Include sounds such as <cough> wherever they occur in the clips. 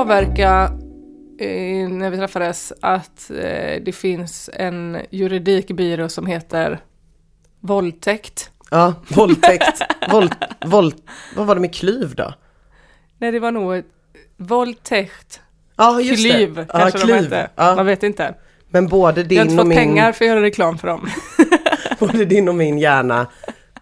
avverka eh, när vi träffades att eh, det finns en juridikbyrå som heter våldtäkt. Ja, våldtäkt, våld, våld, vad var det med klyv då? Nej, det var nog våldtäkt, Ja, just klyv det. kanske ja, de klyv. hette. Ja. Man vet inte. Men både Jag har din inte och fått min, pengar för att göra reklam för dem. <laughs> både din och min hjärna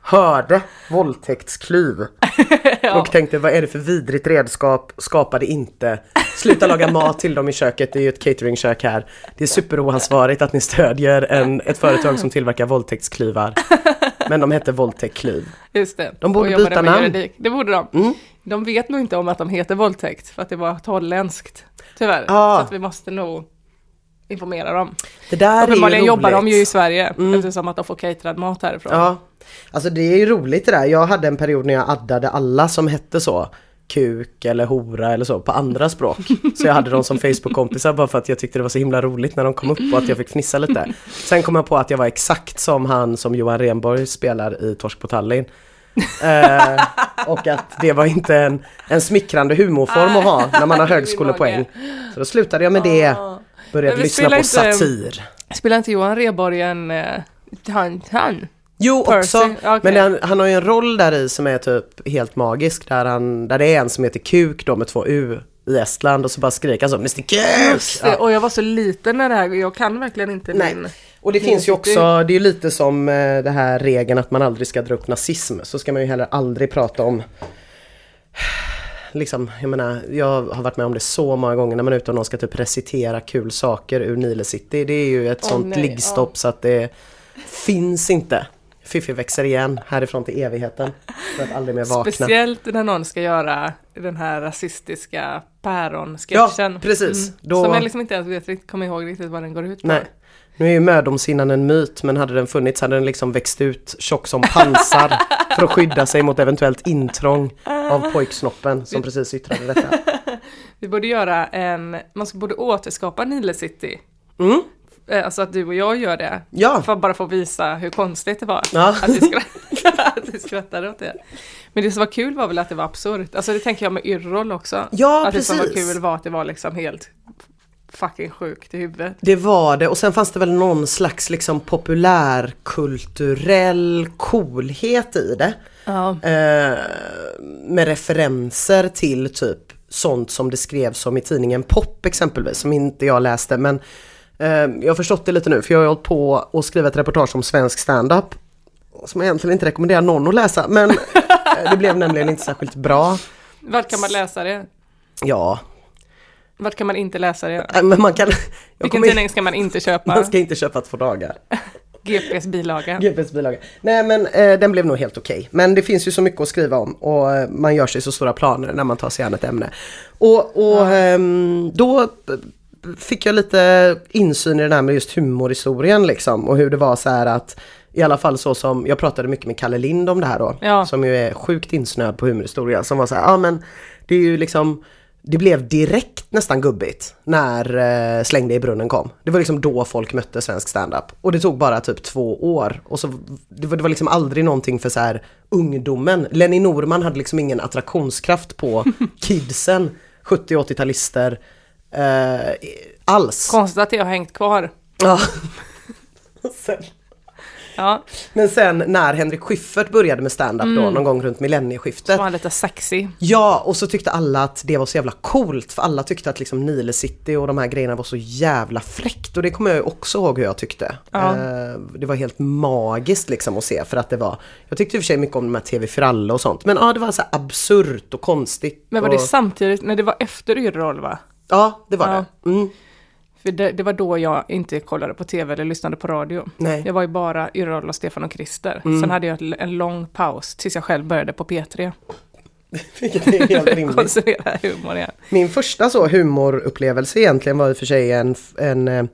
hörde våldtäktsklyv. <laughs> Och tänkte vad är det för vidrigt redskap, skapade inte. Sluta laga mat till dem i köket, det är ju ett cateringkök här. Det är superoansvarigt att ni stödjer en, ett företag som tillverkar våldtäktsklyvar. Men de hette våldtäktklyv. Just det. De borde byta namn. juridik. Det borde de. Mm. De vet nog inte om att de heter våldtäkt för att det var holländskt. Tyvärr. Ah. Så att vi måste nog informera dem. Det där Uppenbarligen jobbar de ju i Sverige Mm. eftersom att de får caterad mat härifrån. Ja, alltså det är ju roligt det där. Jag hade en period när jag addade alla som hette så. Kuk eller hora eller så på andra språk. <laughs> Så jag hade dem som Facebook-kompisar bara för att jag tyckte det var så himla roligt när de kom upp och att jag fick fnissa lite. Sen kom jag på att jag var exakt som han som Johan Renborg spelar i Torsk på Tallinn. eh, och att det var inte en, en smickrande humorform att ha när man har <laughs> högskolepoäng. Så då slutade jag med det. Började lyssna på inte- satir. Spelar inte Johan Rheborg en... eh, han, han? Jo Percy, också, okej. men han, han har ju en roll där i som är typ helt magisk där, han, där det är en som heter Kuk då med två U i Estland och så bara skriker han så Mr Kuk! Ja. och jag var så liten när det här, jag kan verkligen inte Nej. min... Och det min finns ju också, det är ju lite som eh, det här regeln att man aldrig ska dra upp nazism. Så ska man ju heller aldrig prata om Liksom, jag menar, jag har varit med om det så många gånger när man är ute och någon ska typ recitera kul saker ur Nile City. Det är ju ett Åh, sånt nej, liggstopp så att det finns inte. Fiffi växer igen härifrån till evigheten. För att aldrig mer vakna. Speciellt när någon ska göra den här rasistiska päron-sketchen. Ja, precis. Då- Som jag liksom inte ens vet, kommer ihåg riktigt vad den går ut på. Nej. Nu är ju mödomshinnan en myt men hade den funnits hade den liksom växt ut tjock som pansar för att skydda sig mot eventuellt intrång av pojksnoppen som precis yttrade detta. <laughs> Vi borde göra en, man borde återskapa Nile City. Mm. Eh, Alltså att du och jag gör det. Ja. För att bara få visa hur konstigt det var. Ja. Att, vi skratt, <laughs> att vi skrattade åt det. Men det som var kul var väl att det var absurt. Alltså det tänker jag med Yrrol också. Ja, att det som var precis. kul var att det var liksom helt fucking sjukt i huvudet. Det var det och sen fanns det väl någon slags liksom populärkulturell coolhet i det. Ja. Eh, med referenser till typ sånt som det skrevs om i tidningen Pop exempelvis som inte jag läste men eh, jag har förstått det lite nu för jag har hållit på att skriva ett reportage om svensk standup som jag egentligen inte rekommenderar någon att läsa men eh, det blev nämligen inte särskilt bra. Vart kan man läsa det? Ja, Vart kan man inte läsa det? men man kan... Vilken tidning ska man inte köpa? man ska inte köpa två dagar. <laughs> GPs bilaga. GPs bilaga. Nej men eh, den blev nog helt okej. Men det finns ju så mycket att skriva om och eh, man gör sig så stora planer när man tar sig an ett ämne. Och, och ehm, då eh, fick jag lite insyn i den här med just humorhistorien liksom och hur det var så här att i alla fall så som, jag pratade mycket med Kalle Lind om det här då, Ja. som ju är sjukt insnöad på humorhistoria, som var så här, ja men det är ju liksom det blev direkt nästan gubbigt när eh, Släng dig i brunnen kom. Det var liksom då folk mötte svensk standup. Och det tog bara typ två år. Och så, det, var, det var liksom aldrig någonting för så här ungdomen. Lenny Norman hade liksom ingen attraktionskraft på <laughs> kidsen, 70 80-talister, eh, alls. Konstigt att det har hängt kvar. Ja. <laughs> Sen- Ja, Men sen när Henrik Schyffert började med stand-up då, någon gång runt millennieskiftet. var lite sexy. Ja, och så tyckte alla att det var så jävla coolt för alla tyckte att liksom Nile City och de här grejerna var så jävla fräckt och det kommer jag också ihåg hur jag tyckte. Ja. Eh, det var helt magiskt liksom att se för att det var, jag tyckte i och för sig mycket om de här TV Fralle och sånt men ja det var så absurt och konstigt. Men var och, det samtidigt, när det var efter Yrrol va? Ja, det var Ja. det. Mm. För det, det var då jag inte kollade på tv eller lyssnade på radio. Nej. Jag var ju bara Yrrol och Stefan och Christer. Sen hade jag en lång paus tills jag själv började på P3. <laughs> Vilket är helt <laughs> rimligt. Humor igen. Min första så humorupplevelse egentligen var i och för sig en, en eh,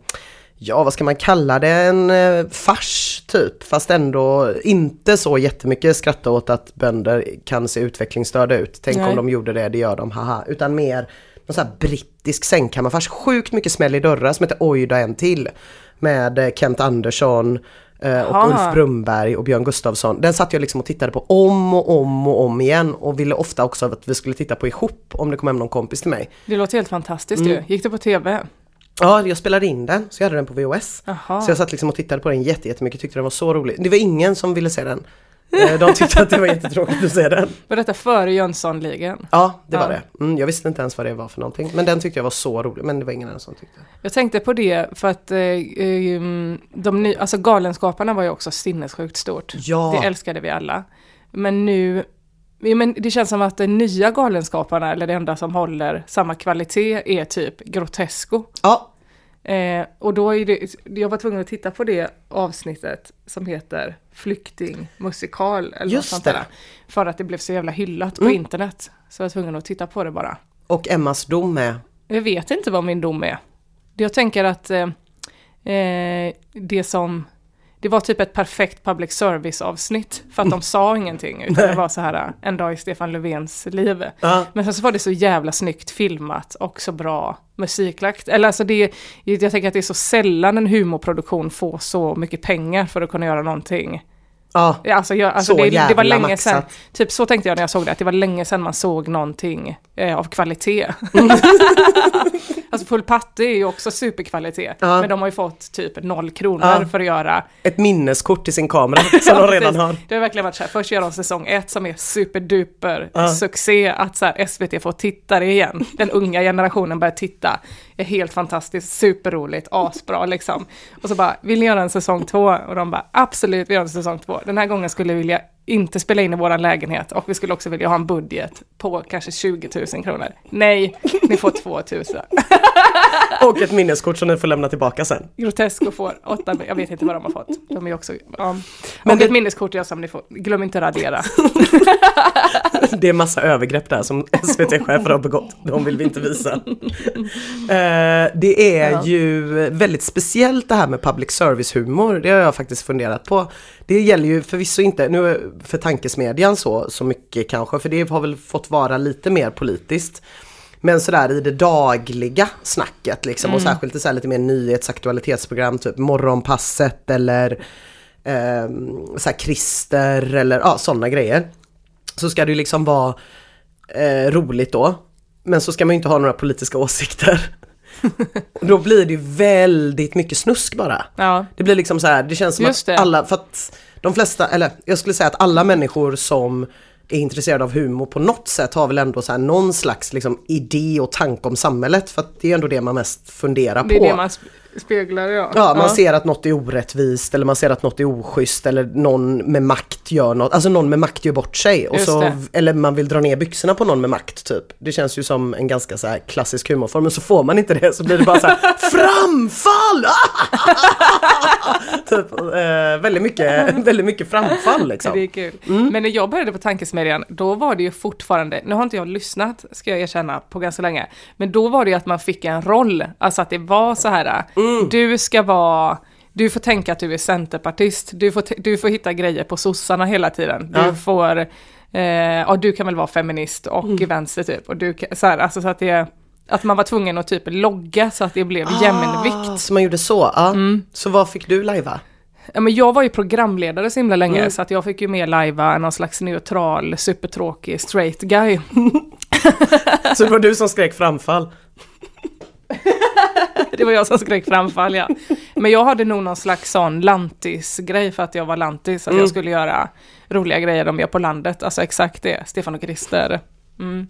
ja vad ska man kalla det, en eh, fars typ. Fast ändå inte så jättemycket skratta åt att bönder kan se utvecklingsstörda ut. Tänk Nej. om de gjorde det, det gör de, haha. Utan mer någon sån här brittisk sängkammarfars. Sjukt mycket smäll i dörrar som heter Oj då en till. Med eh, Kent Andersson, Eh, och Aha. Ulf Brumberg och Björn Gustafsson. Den satt jag liksom och tittade på om och om och om igen och ville ofta också att vi skulle titta på ihop om det kom hem någon kompis till mig. Det låter helt fantastiskt Mm. ju. Gick det på tv? Ja, jag spelade in den så jag hade den på VHS. Jaha. Så jag satt liksom och tittade på den jätte- jättemycket, tyckte den var så rolig. Det var ingen som ville se den. Eh, De tyckte att det var jättetråkigt att se den. Var detta före Jönssonligan? Ja, det var Ja. det. Mm, jag visste inte ens vad det var för någonting. Men den tyckte jag var så rolig, men det var ingen annan som tyckte. Jag tänkte på det för att eh, eh, de ny, alltså Galenskaparna var ju också sinnessjukt stort. Ja. Det älskade vi alla. Men nu, men det känns som att de nya Galenskaparna, eller det enda som håller samma kvalitet, är typ Grotesco. Ja, Eh, och då är det, jag var tvungen att titta på det avsnittet som heter Flyktingmusikal eller något Just sånt det. där. För att det blev så jävla hyllat på Mm. internet. Så jag var tvungen att titta på det bara. och Emmas dom är. Jag vet inte vad min dom är. Jag tänker att eh, eh, det som... Det var typ ett perfekt public service avsnitt för att de sa ingenting. <laughs> Utan det var så här eh, en dag i Stefan Löfvens liv. Ja, Men sen så var det så jävla snyggt filmat och så bra musiklagt. Eller alltså det, jag tänker att det är så sällan en humorproduktion får så mycket pengar för att kunna göra någonting. Ja, Alltså, jag, alltså Så det, det var länge maxat. sedan, typ så tänkte jag när jag såg det, att det var länge sedan man såg någonting eh, av kvalitet. <laughs> alltså Full patte är ju också superkvalitet, Ja. men de har ju fått typ noll kronor Ja. för att göra ett minneskort till sin kamera <laughs> som Ja, de redan har. Det har verkligen varit så här, först gör de säsong ett som är superduper Ja. succé, att så här, SVT får tittare igen. Den unga generationen börjar titta, är helt fantastiskt, superroligt, asbra liksom. Och så bara, vill ni göra en säsong två? Och de bara, absolut, vi gör en säsong två. Den här gången skulle jag vilja inte spela in i våran lägenhet och vi skulle också vilja ha en budget på kanske 20 000 kronor. Nej, ni får 2 000. <laughs> Och ett minneskort som ni får lämna tillbaka sen. Grotesco får åtta, jag vet inte vad de har fått. De är också, ja. Men och det- ett minneskort jag som ni får, glöm inte radera. <laughs> Det är massa övergrepp där som SVT-chefer har begått. De vill vi inte visa. <laughs> Eh, det är Ja. ju väldigt speciellt det här med public service-humor. Det har jag faktiskt funderat på. Det gäller ju förvisso inte, nu för tankesmedjan så, så mycket kanske, för det har väl fått vara lite mer politiskt. Men sådär i det dagliga snacket liksom och särskilt i så här lite mer nyhetsaktualitetsprogram typ Morgonpasset eller eh, så Christer eller ja, sådana grejer. Så ska det ju liksom vara eh, roligt då. Men så ska man ju inte ha några politiska <laughs> åsikter. <laughs> då blir det ju väldigt mycket snusk bara. Ja. Det blir liksom så här, det känns som Just att det. alla, för att de flesta, eller jag skulle säga att alla människor som är intresserade av humor på något sätt har väl ändå så här någon slags liksom idé och tanke om samhället för att det är ändå det man mest funderar Det är på. det man speglar ja. Ja, man ser att något är orättvist eller man ser att något är oschysst eller någon med makt gör något, alltså någon med makt gör bort sig. Och Just så, det. eller man vill dra ner byxorna på någon med makt typ. Det känns ju som en ganska så klassisk humorform, men så får man inte det så blir det bara så här <laughs> framfall! <laughs> typ, eh, väldigt, mycket, <laughs> väldigt mycket framfall liksom. Det är kul. Mm. Men när jag började på Tankesmedjan, då var det ju fortfarande, nu har inte jag lyssnat, ska jag erkänna, på ganska länge, men då var det ju att man fick en roll, alltså att det var så här, Mm. Du ska vara du får tänka att du är centerpartist, du får, du får hitta grejer på sossarna hela tiden. Du Ja. får, eh, ja du kan väl vara feminist och Mm. vänster typ. Och du så här, alltså så att det, att man var tvungen att typ logga så att det blev Ah, jämnvikt. så man gjorde så, ja. Mm. Så vad fick du lajva? Ja, men jag var ju programledare så himla länge Mm. så att jag fick ju mer lajva någon slags neutral, supertråkig straight guy. <laughs> Så det var du som skrek framfall? <laughs> Det var jag som skrek framfall ja. Men jag hade nog någon slags sån lantis-grej för att jag var lantis, att Mm. jag skulle göra roliga grejer de gör på landet. Alltså exakt det, Stefan och Krister. Mm.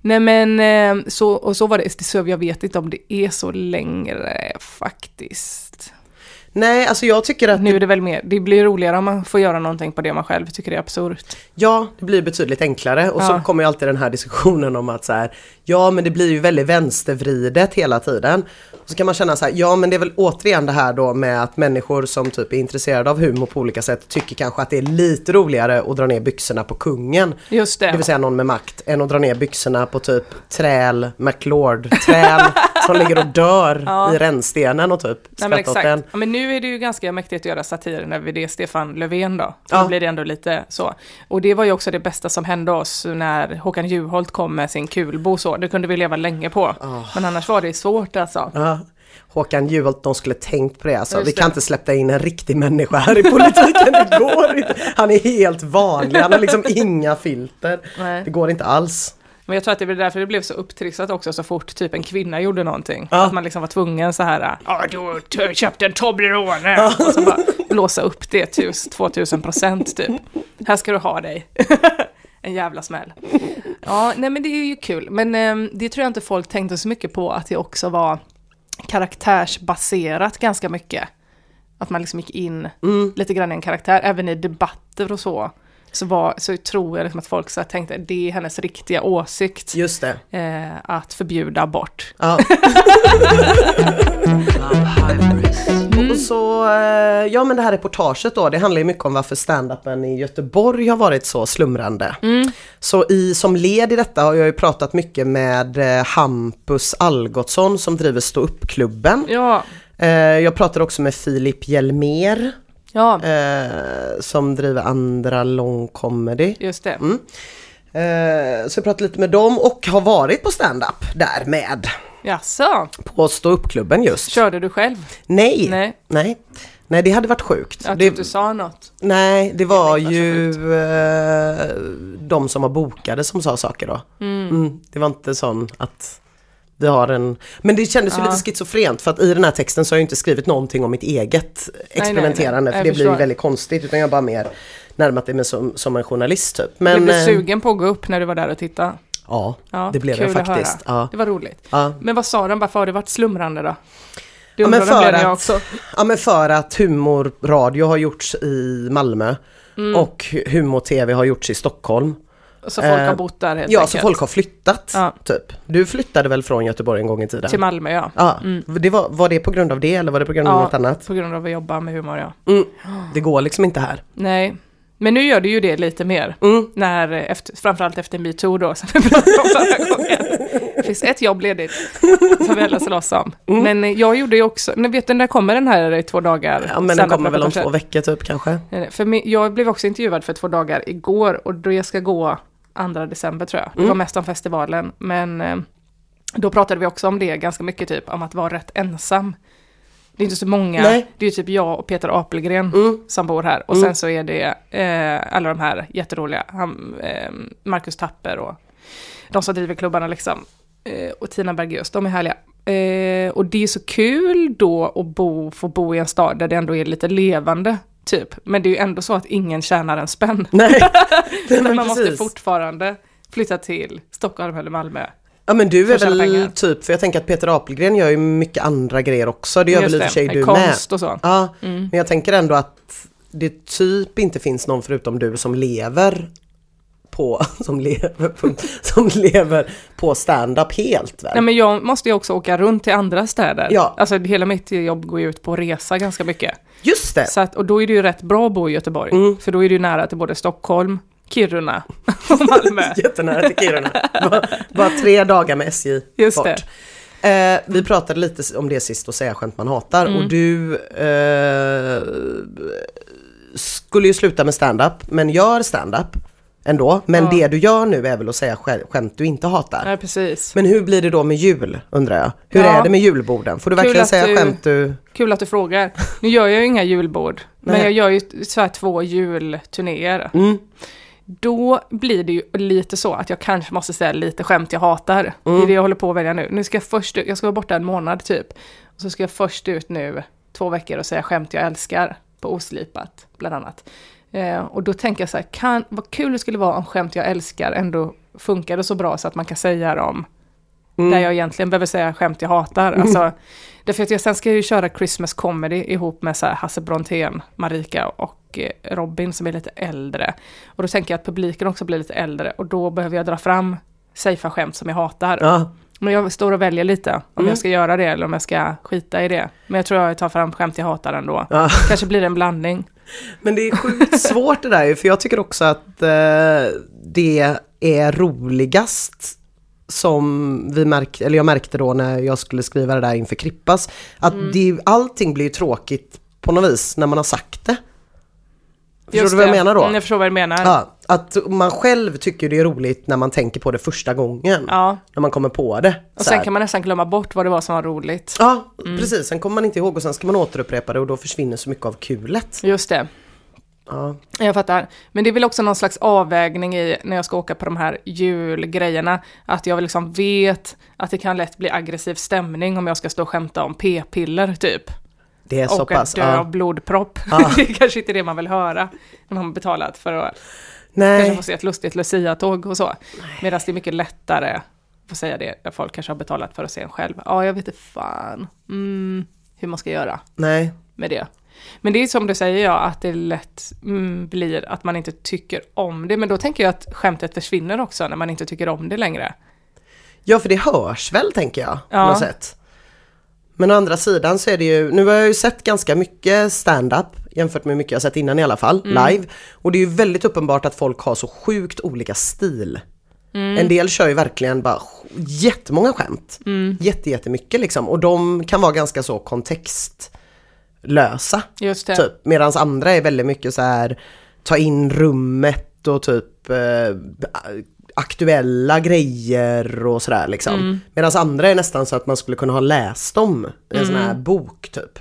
Nej men eh, så, och så var det, så jag vet inte om det är så längre faktiskt. Nej, alltså jag tycker att Nu är det väl mer, det blir roligare om man får göra någonting på det man själv tycker är absurt. Ja, det blir betydligt enklare och så Ja. kommer ju alltid den här diskussionen om att så här, ja men det blir ju väldigt vänstervridet hela tiden. Och så kan man känna så här, ja men det är väl återigen det här då med att människor som typ är intresserade av humor på olika sätt tycker kanske att det är lite roligare att dra ner byxorna på kungen. Just det. Det vill säga någon med makt, än att dra ner byxorna på typ träl, McLeod, träl <laughs> som ligger och dör Ja. i rännstenen och typ skrattar åt den. Ja, men nu är det ju ganska mäktigt att göra satir när vi det Stefan Löfven då. Ja. Då blir det ändå lite så. Och det var ju också det bästa som hände oss när Håkan Juholt kom med sin kulbo så. Det kunde vi leva länge på. Men annars var det svårt alltså. Ja. Håkan Juholt, de skulle tänkt på det alltså. Just Vi kan det. inte släppa in en riktig människa här i politiken, det går inte. Han är helt vanlig, han har liksom inga filter. Nej. Det går inte alls. Men jag tror att det var därför det blev så upptrissat också så fort typ en kvinna gjorde någonting. Ja. Att man liksom var tvungen så här, ja du har t- köpt en Toblerone. Och så bara blåsa upp det till 2000 procent typ. Här ska du ha dig. <laughs> en jävla smäll. Ja, nej men det är ju kul. Men ehm, det tror jag inte folk tänkte så mycket på att det också var karaktärsbaserat ganska mycket. Att man liksom gick in Mm. lite grann i en karaktär, även i debatter och så. Så, var, så tror jag liksom att folk så tänkte, det är hennes riktiga åsikt. Just det. Eh, att förbjuda abort. Ja. <laughs> Och så, eh, ja men det här reportaget då, det handlar ju mycket om varför standupen i Göteborg har varit så slumrande. Så i, som led i detta har jag ju pratat mycket med eh, Hampus Algotsson som driver Stå upp-klubben. Ja, Eh, jag pratade också med Filip Hjelmer ja, eh, som driver Andra Lång Comedy. just det. Mm. Eh, så jag pratade lite med dem och har varit på standup där med. Jaså, På Stå upp-klubben just. körde du själv? Nej. Nej. Nej. Nej, det hade varit sjukt. Att det, du inte sa något? nej, det var Det ju eh, de som var bokade som sa saker då. Mm, det var inte sån att vi har en... Men det kändes ju Ja. lite schizofrent för att i den här texten så har jag inte skrivit någonting om mitt eget experimenterande nej. för Jag det blir ju väldigt konstigt utan jag bara mer närmat mig som, som en journalist typ. Blev Men du eh, sugen på att gå upp när du var där och titta? ja, Ja, det blev jag faktiskt. Ja. Det var roligt. Ja. Men vad sa de, varför har det varit slumrande då? Det Ja, men för blev att-. Ja men för att humorradio har gjorts i Malmö Mm. och humor-tv har gjorts i Stockholm. Så folk eh, har bott där helt Ja, enkelt. så folk har flyttat Ja. typ. Du flyttade väl från Göteborg en gång i tiden? Till Malmö ja. Ja, det var, var det på grund av det eller var det på grund av Ja, något annat? på grund av att jobba med humor ja. Mm. Det går liksom inte här. Nej, men nu gör du ju det lite mer. Mm. När, efter, framförallt efter metoo då, som vi pratade om förra gången. Det finns ett jobb ledigt, som vi alla slåss om. Mm. Men eh, jag gjorde ju också, ni vet när kommer den här i två dagar? Ja men den kommer väl om två veckor typ kanske. För jag blev också intervjuad för två dagar igår och då jag ska gå 2 december tror jag. Det Mm. var mest om festivalen. Men eh, då pratade vi också om det ganska mycket typ, om att vara rätt ensam. Det är inte så många, Nej. det är typ jag och Peter Apelgren Mm. som bor här. Och Mm. sen så är det eh, alla de här jätteroliga, han, eh, Marcus Tapper och de som driver klubbarna liksom. Eh, och Tina Bergius, de är härliga. Eh, och det är så kul då att bo, få bo i en stad där det ändå är lite levande. Typ. Men det är ju ändå så att ingen tjänar en spänn. <laughs> <laughs> Nej, Men man måste precis. fortfarande flytta till Stockholm eller Malmö. Ja men du är väl typ, för jag tänker att Peter Apelgren gör ju mycket andra grejer också. Det gör Just väl i och för sig du med. konst och så. Ja, Mm. men jag tänker ändå att det typ inte finns någon förutom du som lever på, <laughs> som lever på, som lever på stand-up helt väl? Nej men jag måste ju också åka runt till andra städer. Ja. Alltså hela mitt jobb går ju ut på att resa ganska mycket. Just det! Så att, och då är det ju rätt bra att bo i Göteborg. Mm. För då är det ju nära till både Stockholm, Kiruna <laughs> och Malmö. <laughs> Jättenära till Kiruna. bara, bara tre dagar med SJ Just bort. det. Eh, vi pratade lite om det sist och säga skämt man hatar Mm. och du eh, skulle ju sluta med stand-up men gör stand-up ändå. Men Ja. det du gör nu är väl att säga skä- skämt du inte hatar. Ja, precis. Men hur blir det då med jul undrar jag? Hur Ja. är det med julborden? Får du Kul verkligen säga du- skämt du... Kul att du frågar. Nu gör jag ju inga julbord. <laughs> Men Nej. jag gör ju så här två julturnéer. Mm. Då blir det ju lite så att jag kanske måste säga lite skämt jag hatar. Det Mm. är det jag håller på att välja nu. Nu ska jag först jag ska vara borta en månad typ. Och så ska jag först ut nu två veckor och säga skämt jag älskar. På oslipat, bland annat. Eh, och då tänker jag så här, kan, vad kul det skulle vara om skämt jag älskar ändå funkade så bra så att man kan säga dem Mm. där jag egentligen behöver säga skämt jag hatar. Alltså, därför att jag sen ska jag ju köra Christmas comedy ihop med så här Hasse Brontén, Marika och eh, Robin som är lite äldre. Och då tänker jag att publiken också blir lite äldre och då behöver jag dra fram safea skämt som jag hatar. Ja. Men jag står och väljer lite om Mm. jag ska göra det eller om jag ska skita i det. Men jag tror jag tar fram skämt jag hatar ändå. Ja. Kanske blir det en blandning. Men det är sjukt <laughs> svårt det där ju, för jag tycker också att eh, det är roligast som vi märkte, eller jag märkte då när jag skulle skriva det där inför Krippas, att Mm. det, allting blir ju tråkigt på något vis när man har sagt det. Förstår Just du vad jag det. menar då? Mm, jag förstår vad du menar. Ja, att man själv tycker det är roligt när man tänker på det första gången. Ja, När man kommer på det. och sen här. kan man nästan glömma bort vad det var som var roligt. Ja, precis. Sen kommer man inte ihåg och sen ska man återupprepa det och då försvinner så mycket av kulet. Just det. Ja, Jag fattar. Men det är väl också någon slags avvägning i när jag ska åka på de här julgrejerna. Att jag liksom vet att det kan lätt bli aggressiv stämning om jag ska stå och skämta om p-piller typ. Det är så och pass. att dö av blodpropp. <laughs> Det är kanske inte det man vill höra när man har betalat för att kanske Nej, få se ett lustigt Lucia-tåg och så. Medan det är mycket lättare att säga det när folk kanske har betalat för att se en själv. Ja, jag vet inte fan mm, hur man ska göra nej. med det. Men det är som du säger, ja, att det lätt mm, blir att man inte tycker om det. Men då tänker jag att skämtet försvinner också när man inte tycker om det längre. Ja, för det hörs väl tänker jag. På Ja. något sätt. Men å andra sidan så är det ju, nu har jag ju sett ganska mycket stand-up jämfört med mycket jag sett innan i alla fall, live. Och det är ju väldigt uppenbart att folk har så sjukt olika stil. En del kör ju verkligen bara jättemånga skämt. Jätte, jättemycket liksom. Och de kan vara ganska så kontextlösa. Just det. Typ. Medan andra är väldigt mycket så här ta in rummet och typ eh, aktuella grejer och sådär liksom. Mm. Medan andra är nästan så att man skulle kunna ha läst dem i en sån här bok typ.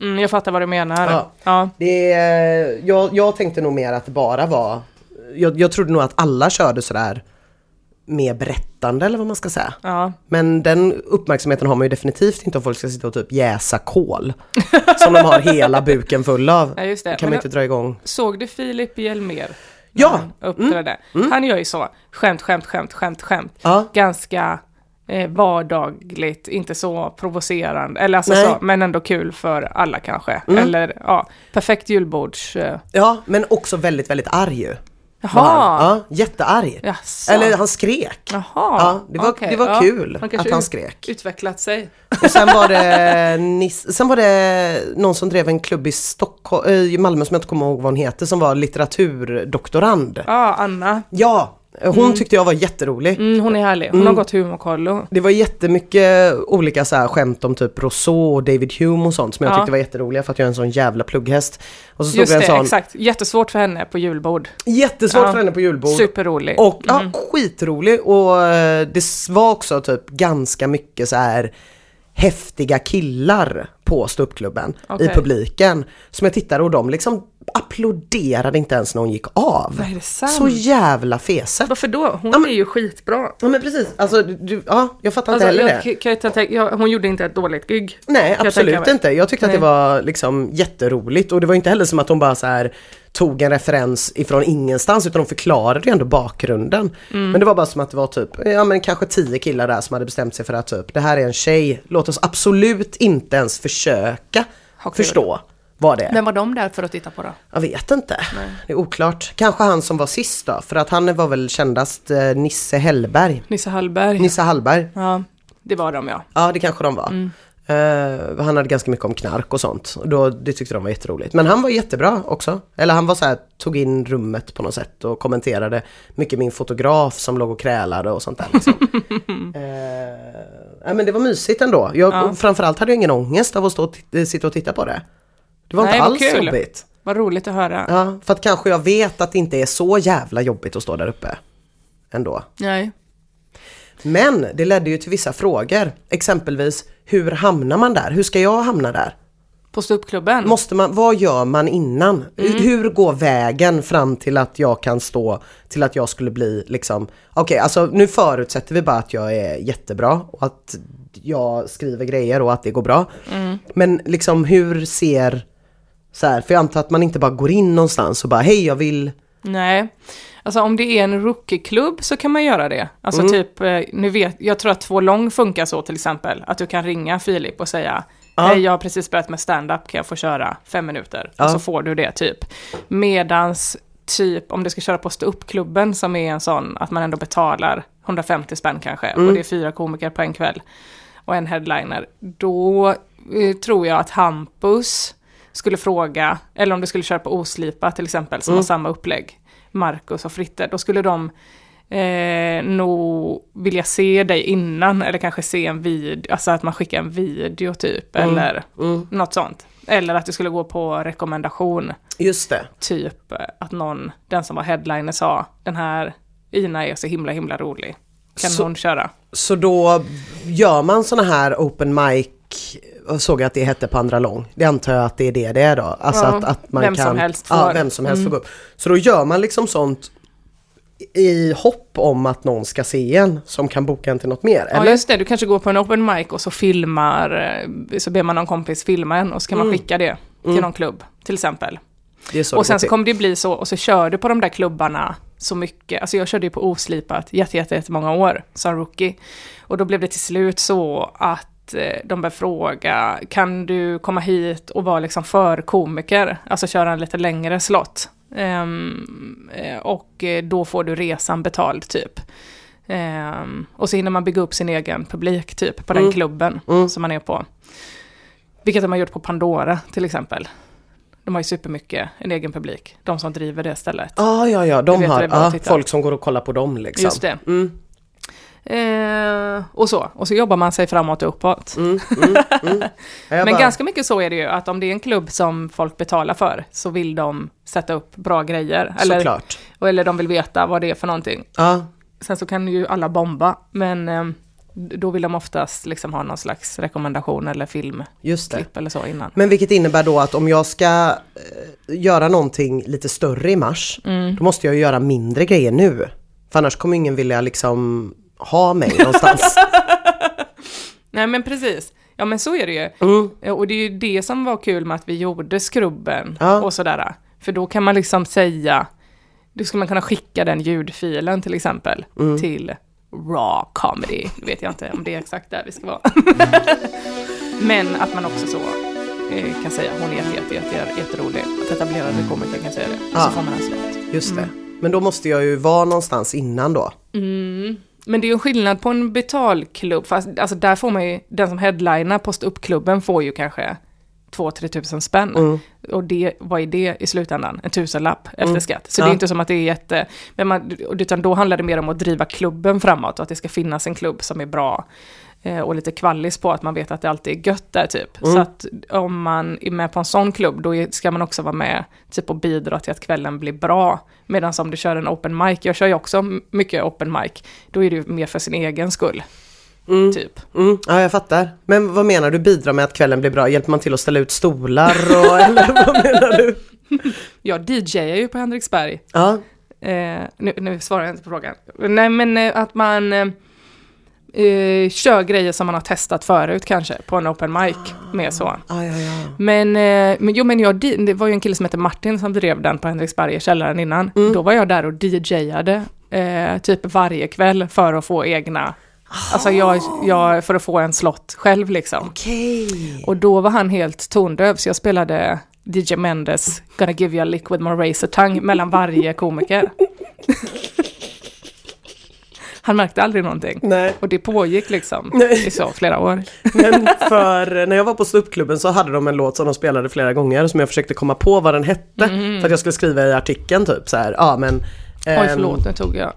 Mm, jag fattar vad du menar. Ja. Ja. Det är, jag, jag tänkte nog mer att det bara var, jag, jag trodde nog att alla körde sådär mer berättande eller vad man ska säga. ja. Men den uppmärksamheten har man ju definitivt inte om folk ska sitta och typ jäsa kol. som de har hela buken full av. <laughs> Ja, just det. kan Men man inte dra igång. Såg du Filip Hjelmér? Ja! Han uppträdde. Han gör ju så, skämt, skämt, skämt, skämt, skämt. Ja. Ganska eh, vardagligt, inte så provocerande, eller alltså Nej. Mm. så, men ändå kul för alla kanske. Eller ja, perfekt julbords... Eh. Ja, men också väldigt, väldigt arg ju. Jaha! han. Ja, jättearg. Jaså. Eller han skrek. Jaha, Ja, det var- okej, det var ja. kul Han att han skrek. Utvecklat sig. Och sen var det, <laughs> sen var det någon som drev en klubb i Stockholm, i Malmö som jag inte kommer ihåg vad hon heter, som var litteraturdoktorand. Ja, Anna. Ja, hon tyckte jag var jätterolig. Mm, hon är härlig. Hon har gått humorkollo. Det var jättemycket olika så här skämt om typ Rousseau och David Hume och sånt som jag Ja. tyckte var jätteroliga för att jag är en sån jävla plugghäst. Och så stod Just det en sån, exakt. Jättesvårt för henne på julbord. jättesvårt Ja. för henne på julbord. Superrolig. Och ja, skitrolig och eh, det var också typ ganska mycket så här häftiga killar på ståuppklubben i Okej. publiken. Som jag tittade och de liksom applåderade inte ens när hon gick av. Nej? Så jävla feset. Varför då? Hon Ja, men- är ju skitbra. Ja men precis, alltså du, ja jag fattar inte Alltså, heller jag, det. kan, jag tänka, jag, hon gjorde inte ett dåligt gig. Nej absolut inte. Jag tyckte att det Nej. var liksom jätteroligt och det var inte heller som att hon bara så här tog en referens ifrån ingenstans utan de förklarade ju ändå bakgrunden. Mm. Men det var bara som att det var typ, ja men kanske tio killar där som hade bestämt sig för att typ, det här är en tjej, låt oss absolut inte ens försöka förstå vad det. Vem var de där för att titta på då? Jag vet inte. Det är oklart. Kanske han som var sist då, för att han var väl kändast eh, Nisse Hellberg. Nisse Hallberg. Nisse Hallberg. Ja, det var de ja. Ja det kanske de var. Eh, han hade ganska mycket om knark och sånt. Då, det tyckte de var jätteroligt. Men han var jättebra också. Eller han var så här, tog in rummet på något sätt och kommenterade mycket min fotograf som låg och krälade och sånt där. Liksom. uh, <laughs> ja, men det var mysigt ändå. Jag, Ja. framförallt hade jag ingen ångest av att stå och sitta och titta på det. Det var Nej, inte alls kul. jobbigt. Vad roligt att höra. Ja, för att kanske jag vet att det inte är så jävla jobbigt att stå där uppe. Ändå. Nej. Men det ledde ju till vissa frågor. Exempelvis, hur hamnar man där? Hur ska jag hamna där? På ståuppklubben? Måste man, vad gör man innan? Hur går vägen fram till att jag kan stå, till att jag skulle bli liksom, okej alltså nu förutsätter vi bara att jag är jättebra och att jag skriver grejer och att det går bra. Men liksom hur ser, så här, för jag antar att man inte bara går in någonstans och bara hej jag vill, Nej. Alltså om det är en rookieklubb så kan man göra det. Alltså Mm. typ, eh, nu vet, jag tror att två lång funkar så till exempel. Att du kan ringa Filip och säga Ja. Hej, jag har precis börjat med stand-up, kan jag få köra fem minuter? Ja. Och så får du det typ. Medans typ om du ska köra på ståuppklubben som är en sån att man ändå betalar 150 spänn kanske Mm. och det är fyra komiker på en kväll och en headliner. Då eh, tror jag att Hampus skulle fråga, eller om du skulle köra på Oslipa till exempel som har samma upplägg, Marcus och Fritte, då skulle de eh, nog vilja se dig innan eller kanske se en video, alltså att man skickar en video typ eller mm, något sånt. Eller att du skulle gå på rekommendation. Just det. Typ eh, att någon, den som var headliner sa, den här Ina är så himla himla rolig. Kan Så- hon köra? Så då gör man såna här open mic, såg jag att det hette på andra lång. Det antar jag att det är det det är då. Alltså Ja, att, att man vem kan, som helst Ja, får. Mm. vem som helst får gå upp. Så då gör man liksom sånt i hopp om att någon ska se en som kan boka en till något mer. Ja Eller? just det, du kanske går på en open mic och så filmar, eh, så ber man någon kompis filma en och så kan man skicka det till någon klubb till exempel. Det är så och sen så kommer det bli så, och så kör du på de där klubbarna så mycket. Alltså jag körde ju på oslipat jätte, jätte, jättemånga år som rookie. Och då blev det till slut så att eh, de började fråga, kan du komma hit och vara liksom för komiker? Alltså köra en lite längre slott. Eh, och eh, då får du resan betald typ. Ehm, och så hinner man bygga upp sin egen publik typ på den Mm. klubben Mm. som man är på. Vilket de har gjort på Pandora till exempel. De har ju supermycket en egen publik, de som driver det stället. Ja, ja, ja, de har titta. folk som går och kollar på dem liksom. Just det. Mm, Eh, och så, och så jobbar man sig framåt och uppåt. mm, mm, mm. <laughs> Men bara- ganska mycket så är det ju, att om det är en klubb som folk betalar för, så vill de sätta upp bra grejer. Eller, Såklart. och- eller de vill veta vad det är för någonting. Ja, Sen så kan ju alla bomba, men eh, då vill de oftast liksom ha någon slags rekommendation eller filmklipp eller så innan. Men vilket innebär då att om jag ska eh, göra någonting lite större i mars, Mm. då måste jag göra mindre grejer nu. För annars kommer ingen vilja liksom ha mig någonstans. <laughs> Nej men precis. Ja men så är det ju. Mm. Ja, Och det är ju det som var kul med att vi gjorde Skrubben Ja. och sådär. För då kan man liksom säga, då skulle man kunna skicka den ljudfilen till exempel Mm. till raw comedy. Nu vet jag inte om det är exakt där vi ska vara. <laughs> Men att man också så eh, kan säga hon är jätte, jätte, jätte, jätterolig. Att etablerade komiker kan säga det. Ja. Så får man en slott. Just det. Men då måste jag ju vara någonstans innan då. Mm. Men det är ju en skillnad på en betalklubb, fast alltså där får man ju, den som headlinar postuppklubben får ju kanske 2-3 tusen spänn. Mm. Och det, vad är det i slutändan? En tusenlapp efter Mm. skatt. Så Ja. det är inte som att det är jätte... Men man, utan då handlar det mer om att driva klubben framåt och att det ska finnas en klubb som är bra. eh, Och lite kvallis på att man vet att det alltid är gött där typ. Mm. Så att om man är med på en sån klubb, då ska man också vara med typ och bidra till att kvällen blir bra. Medan om du kör en open mic, jag kör ju också mycket open mic, då är det ju mer för sin egen skull. Mm. Typ. Mm. Ja, jag fattar. Men vad menar du bidra med att kvällen blir bra? Hjälper man till att ställa ut stolar och, <laughs> eller vad menar du? Jag DJar ju på Henriksberg. Ja, Eh, nu, nu svarar jag inte på frågan. Nej men eh, att man eh, eh, kör grejer som man har testat förut kanske på en open mic. Mer så. ja, ja, ja. Men, eh, men jo men jag, det var ju en kille som hette Martin som drev den på Henriksberg i källaren innan. Mm. Då var jag där och DJade eh, typ varje kväll för att få egna, alltså jag, jag, för att få en slott själv liksom. Okej. Och då var han helt tondöv så jag spelade DJ Mendes Gonna give you a lick with my razor tongue mellan varje komiker. <laughs> Han märkte aldrig någonting. Nej. Och det pågick liksom Nej. i så flera år. Men <laughs> för när jag var på ståuppklubben så hade de en låt som de spelade flera gånger som jag försökte komma på vad den hette. För att jag skulle skriva i artikeln typ så här, ja men Oj ehm, förlåt, nu tog jag...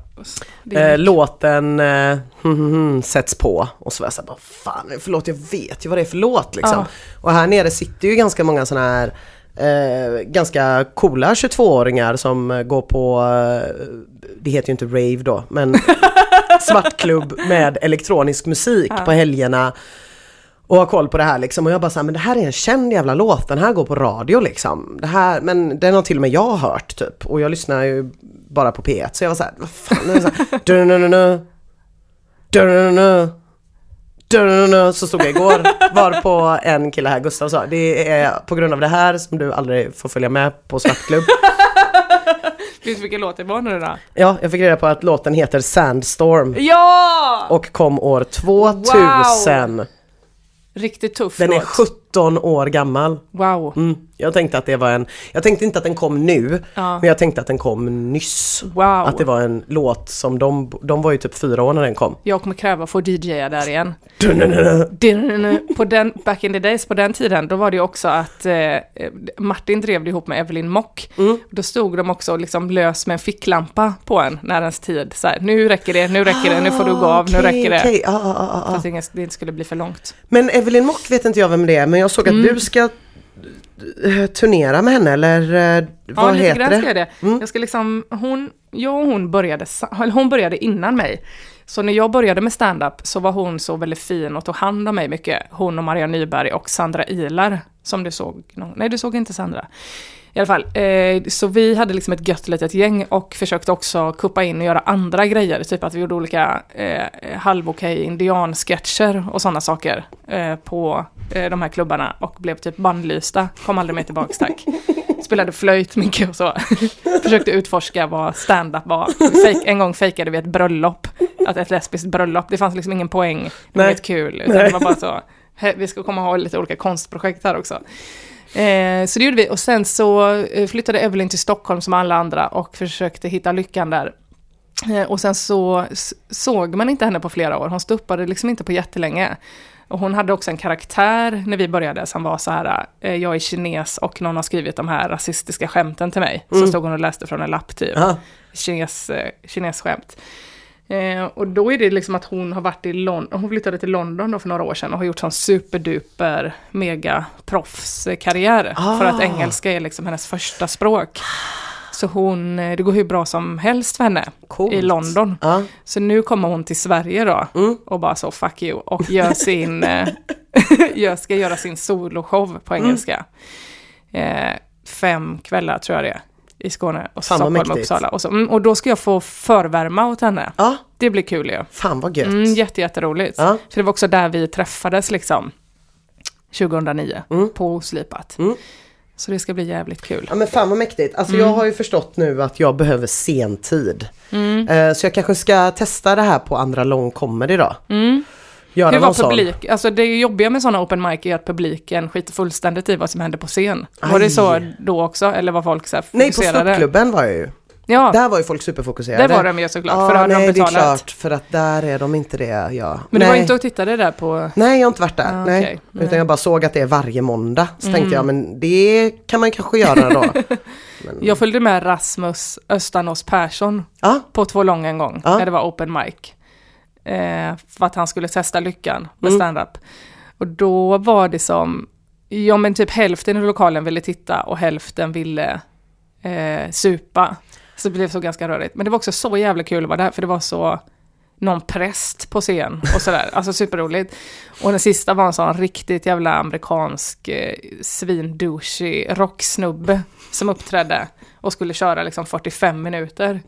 Eh, låten eh, hm, <laughs> hm, hm, sätts på och så var jag såhär, bara, fan förlåt jag vet ju vad det är för låt liksom. Ja. Och här nere sitter ju ganska många sådana här eh, ganska coola 22-åringar som eh, går på, eh, det heter ju inte rave då, men <laughs> svartklubb med elektronisk musik Ja. på helgerna. Och har koll på det här liksom och jag bara såhär, men det här är en känd jävla låt, den här går på radio liksom. Det här, men den har till och med jag hört typ. Och jag lyssnar ju bara på P1 så jag var såhär, vad fan är det så här, <laughs> Så stod jag igår, var på en kille här, Gustav sa, det är på grund av det här som du aldrig får följa med på svartklubb. Vet du vilken låt det var nu då? Ja, jag fick reda på att låten heter Sandstorm Ja! och kom år 2000. Riktigt tuff Den är låt. 17 år gammal. Wow. Mm. Jag tänkte att det var en, jag tänkte inte att den kom nu, Ja. men jag tänkte att den kom nyss. Wow. Att det var en låt som de, de var ju typ fyra år när den kom. Jag kommer kräva att få DJa där igen. På den, back in the days, på den tiden, då var det ju också att eh, Martin drev det ihop med Evelyn Mock. Mm. Då stod de också liksom lös med en ficklampa på en när ens tid, så här, nu räcker det, nu räcker det, nu får du gå av, nu Okej, räcker det. okej. Ah, ah, ah, För ah. att det inget- det inte skulle bli för långt. Men Evelyn Mock vet inte jag vem det är, men jag såg att Mm. du ska eh, turnera med henne eller eh, vad ja, heter det? ska jag det. Jag ska liksom, hon, jag och hon började, hon började innan mig. Så när jag började med stand-up så var hon så väldigt fin och tog hand om mig mycket. Hon och Maria Nyberg och Sandra Ilar, som du såg. Nej, du såg inte Sandra. I alla fall, eh, så vi hade liksom ett gött litet gäng och försökte också kuppa in och göra andra grejer. Typ att vi gjorde olika eh, halvokej indiansketcher och sådana saker eh, på de här klubbarna och blev typ bannlysta. Kom aldrig mer tillbaks tack. Spelade flöjt mycket och så. <laughs> Försökte utforska vad stand-up var. En gång fejkade vi ett bröllop. Att ett lesbiskt bröllop. Det fanns liksom ingen poäng. Det var Nej. inget kul. Utan det var bara så. "He, Vi ska komma och ha lite olika konstprojekt här också. Eh, så det gjorde vi. Och sen så eh, flyttade Evelyn till Stockholm som alla andra och försökte hitta lyckan där. Eh, och sen så såg man inte henne på flera år. Hon stuppade liksom inte på jättelänge. Och hon hade också en karaktär när vi började som var så här, eh, jag är kines och någon har skrivit de här rasistiska skämten till mig. Så stod hon och läste från en lapp typ. Ja. Kines, eh, kinesskämt. Eh, och då är det liksom att hon har varit i London, hon flyttade till London då för några år sedan och har gjort sån superduper mega proffskarriär. Ah. För att engelska är liksom hennes första språk. Så hon, eh, det går hur bra som helst för henne Coolt. i London. Ja. Så nu kommer hon till Sverige då Mm. och bara så fuck you och gör <laughs> sin, eh, <laughs> gör, ska göra sin soloshow på Mm. engelska. Eh, fem kvällar tror jag det är i Skåne och Fan, Stockholm och. Uppsala. Och, så, mm, och då ska jag få förvärma åt henne. ja, Det blir kul ju. fan vad gött. Mm, jätte, jätteroligt. Ja. För det var också där vi träffades liksom. 2009 Mm. på Oslipat. Mm. Så det ska bli jävligt kul. Ja men fan vad mäktigt. Alltså Mm. jag har ju förstått nu att jag behöver sentid. Mm. Eh, så jag kanske ska testa det här på andra lång comedy då. Mm. Göra Hur var sån. publik? Alltså det jobbiga med sådana open mic är att publiken skiter fullständigt i vad som händer på scen. Var det Aj. så då också? Eller var folk så här Nej på fokuserade? ståuppklubben var jag ju. Ja, Där var ju folk superfokuserade. där var de ju såklart. Ja, för hade nej de det är betalat. klart för att där är de inte det. Ja. Men du var inte och tittade där på... Nej jag har inte varit där. Ah, nej. okej. Utan Nej. Mm. jag bara såg att det är varje måndag. Så tänkte jag men det kan man kanske göra då. <laughs> men, Jag följde med Rasmus Östanås Persson ja, på två långa en gång, Ja. när det var open mic. Eh, för att han skulle testa lyckan med Mm. stand-up. Och då var det som, ja men typ hälften i lokalen ville titta och hälften ville eh, supa. Så det blev så ganska rörigt. Men det var också så jävla kul att vara där, för det var så någon präst på scen och sådär. Alltså superroligt. Och den sista var en sån riktigt jävla amerikansk eh, svindouchig rocksnubbe som uppträdde och skulle köra liksom 45 minuter.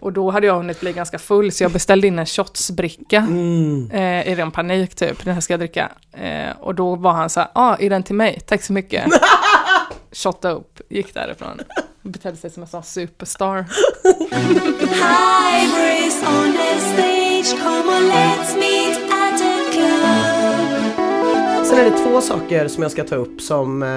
Och då hade jag hunnit bli ganska full så jag beställde in en shotsbricka mm. eh, i ren panik typ, den här ska jag dricka. Eh, och då var han så här, ja ah, är den till mig? Tack så mycket. <laughs> Shotta upp, gick därifrån. Betedde sig som en sån superstar. Sen är det två saker som jag ska ta upp som eh,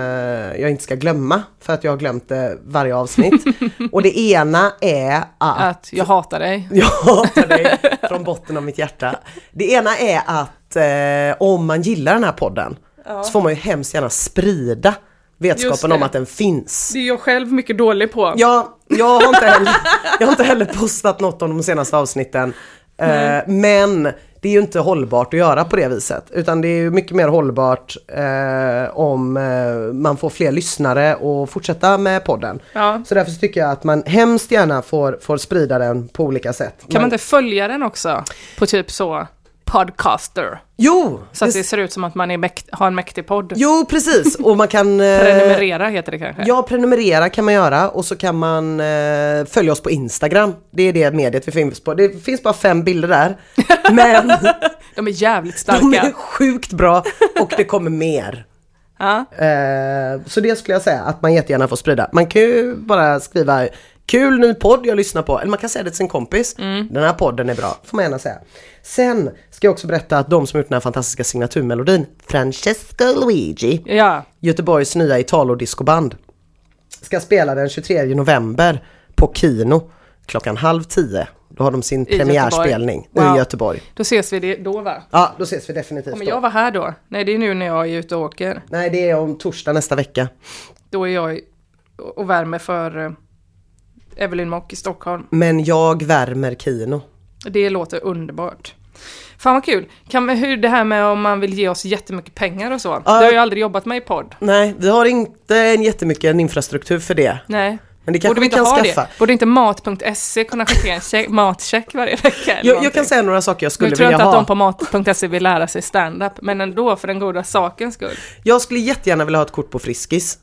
jag inte ska glömma. För att jag har glömt det varje avsnitt. Och det ena är att Att jag hatar dig. <laughs> Jag hatar dig från botten av mitt hjärta. Det ena är att eh, om man gillar den här podden så får man ju hemskt gärna sprida vetskapen om att den finns. Det är jag själv mycket dålig på. Ja, jag har inte heller, jag har inte heller postat något om de senaste avsnitten. Eh, men det är ju inte hållbart att göra på det viset. Utan det är ju mycket mer hållbart eh, om eh, man får fler lyssnare och fortsätta med podden. Ja. Så därför så tycker jag att man hemskt gärna får, får sprida den på olika sätt. Kan man inte följa den också? På typ så, podcaster. Jo! Så att det- ser ut som att man är mäkt, har en mäktig podd. Jo precis och man kan <laughs> eh, Prenumerera heter det kanske? Ja, prenumerera kan man göra och så kan man eh, följa oss på Instagram. Det är det mediet vi finns på. Det finns bara fem bilder där. <laughs> Men De är jävligt de starka. är sjukt bra och det kommer mer. Ja. Eh, så det skulle jag säga att man jättegärna får sprida. Man kan ju bara skriva Kul ny podd jag lyssnar på. Eller man kan säga det till sin kompis. Den här podden är bra. Får man gärna säga. Sen ska jag också berätta att de som gjort den här fantastiska signaturmelodin Francesco Luigi ja. Göteborgs nya Italo-discoband ska spela den 23 november på Kino klockan halv tio. Då har de sin I premiärspelning Göteborg. i Wow. Göteborg. Då ses vi då va? Ja, då ses vi definitivt Kommer då. jag vara här då? Nej, det är nu när jag är ute och åker. Nej, det är om torsdag nästa vecka. Då är jag och värmer för eh, Evelyn Mock i Stockholm. Men jag värmer Kino. Det låter underbart. Fan vad kul. Kan hur det här med om man vill ge oss jättemycket pengar och så. Ja. Det har jag aldrig jobbat med i podd. Nej, vi har inte en jättemycket en infrastruktur för det. Nej. Men det kanske Borde vi inte kan ha skaffa. det? Borde inte mat.se kunna skicka en check, matcheck varje vecka? Jag, jag kan säga några saker jag Nu skulle tror jag vilja inte att de ha. på mat.se vill lära sig stand-up, men ändå för den goda sakens skull. Jag skulle jättegärna vilja ha ett kort på Friskis.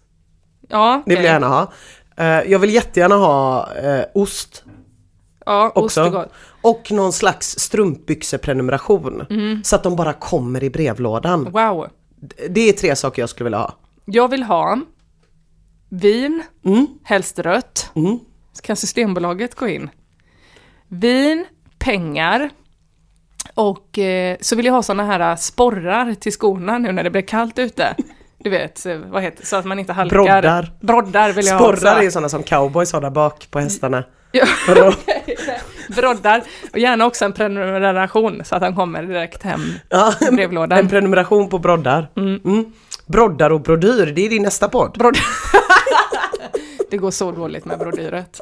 Ja, Det vill jag gärna ha. Eh, jag vill jättegärna ha eh, ost Ja, ost är också. gott. Och någon slags strumpbyxeprenumeration. Mm. Så att de bara kommer i brevlådan. Wow. Det är tre saker jag skulle vilja ha. Jag vill ha vin, Mm. helst rött. Mm. Så kan Systembolaget gå in. Vin, pengar och eh, så vill jag ha såna här sporrar till skorna nu när det blir kallt ute. Du vet, så- vad heter så att man inte halkar. Broddar. Broddar vill jag ha Sporrar är ju sådana som cowboys har där bak på hästarna. <laughs> Ja, broddar. Och gärna också en prenumeration så att han kommer direkt hem ja, i brevlådan. en prenumeration på broddar. Mm. Broddar och brodyr, det är din nästa podd. Brodd... <laughs> det går så dåligt med brodyret.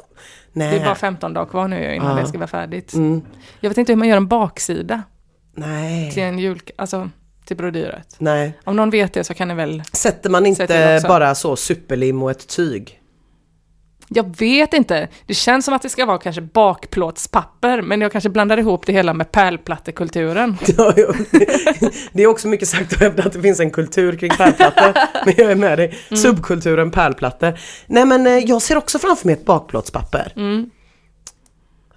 Nej. Det är bara 15 dagar kvar nu innan Ja. det ska vara färdigt. Mm. Jag vet inte hur man gör en baksida till Nej. en jul... Alltså, till brodyret. Nej. Om någon vet det så kan ni väl... Sätter man inte bara så superlim och ett tyg? Jag vet inte. Det känns som att det ska vara kanske bakplåtspapper, men jag kanske blandar ihop det hela med pärlplattekulturen. <laughs> Ja, ja. Det är också mycket sagt att hävda att det finns en kultur kring pärlplattor. <laughs> Men jag är med dig. Mm. Subkulturen pärlplattor. Nej men eh, jag ser också framför mig ett bakplåtspapper. Mm.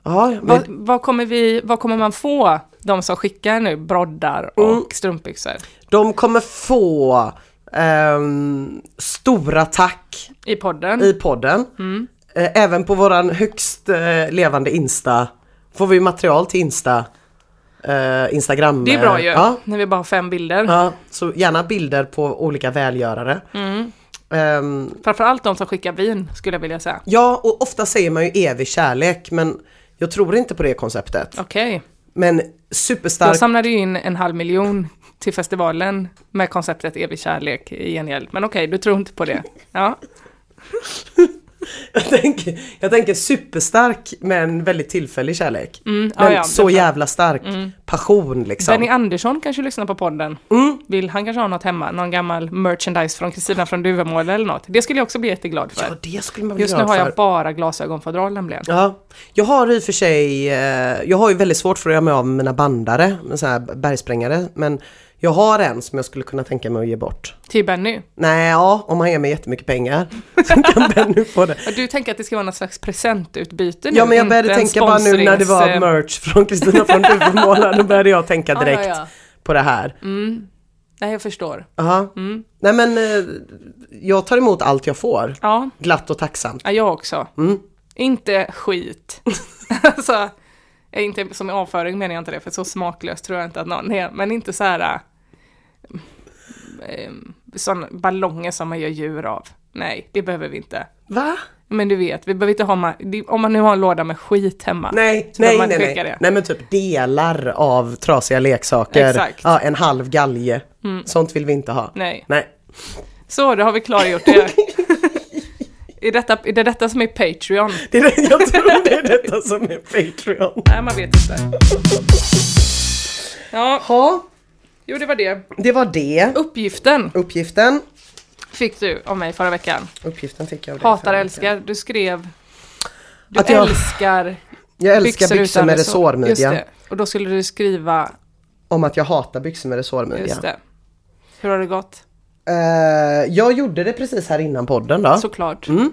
Ja, men, Vad, vad, kommer vi, vad kommer man få, de som skickar nu broddar och Mm. strumpbyxor? de kommer få ehm, stora tack I podden? i podden. Mm. Eh, även på våran högst eh, levande Insta får vi material till Insta. Eh, Instagram. Det är bra ju, Ja, när vi bara har fem bilder. ja, så gärna bilder på olika välgörare. Mm. Ehm, Framförallt de som skickar vin, skulle jag vilja säga. Ja, och ofta säger man ju evig kärlek, men jag tror inte på det konceptet. Okej. Men Jag superstark... samlade ju in en halv miljon till festivalen med konceptet evig kärlek i gengäld. Men okej, du tror inte på det. Ja, <laughs> <laughs> Jag tänker, jag tänker superstark men väldigt tillfällig kärlek. mm, Men ja, så jävla stark passion liksom. Benny Andersson kanske lyssnar på podden. Mm. Vill han kanske ha något hemma? Någon gammal merchandise från Kristina från Duvemåla eller något? Det skulle jag också bli jätteglad för. Ja, det skulle man väl Just nu har för. jag bara glasögonfodral nämligen. Ja, jag har i och för sig, eh, jag har ju väldigt svårt för att göra mig av med mina bandare, så här bergsprängare, men jag har en som jag skulle kunna tänka mig att ge bort. Till Benny. Nej, ja, om han ger mig jättemycket pengar <laughs> så kan Benny få det. Du tänker att det ska vara någon slags presentutbyte nu? Ja men jag började tänka bara nu när det var merch från Kristina från Duvemåla, då började jag tänka <laughs> direkt ja, ja. på det här. Mm. Nej, jag förstår. Aha. Mm. Nej men eh, jag tar emot allt jag får, Ja, glatt och tacksamt. ja jag också. Mm. Inte skit. <laughs> alltså, inte som i avföring menar jag inte det, för så smaklöst tror jag inte att någon är. Men inte så här... Eh, sån ballonger som man gör djur av. Nej, det behöver vi inte. Va? Men du vet, vi behöver inte ha... Om man nu har en låda med skit hemma. Nej, nej, man nej, nej. det. Nej men typ delar av trasiga leksaker. Exakt. Ja, en halv galge. Mm. Sånt vill vi inte ha. Nej. Nej. Så, då har vi klargjort det. <laughs> är, detta, är det detta som är Patreon? Det är jag tror det är detta som är Patreon. Nej, man vet inte. <laughs> Ja, Ja, jo det var det. det var det. Uppgiften Uppgiften. fick du av mig förra veckan. Uppgiften fick jag av dig Hatar, förra älskar. Du skrev... Du Att jag- älskar veckan. Jag älskar byxor utan med Just resårmidja. det. Och då skulle du skriva... Om att jag hatar byxor med resårmidja. Just det. Hur har det gått? Eh, jag gjorde det precis här innan podden då. Såklart. Mm.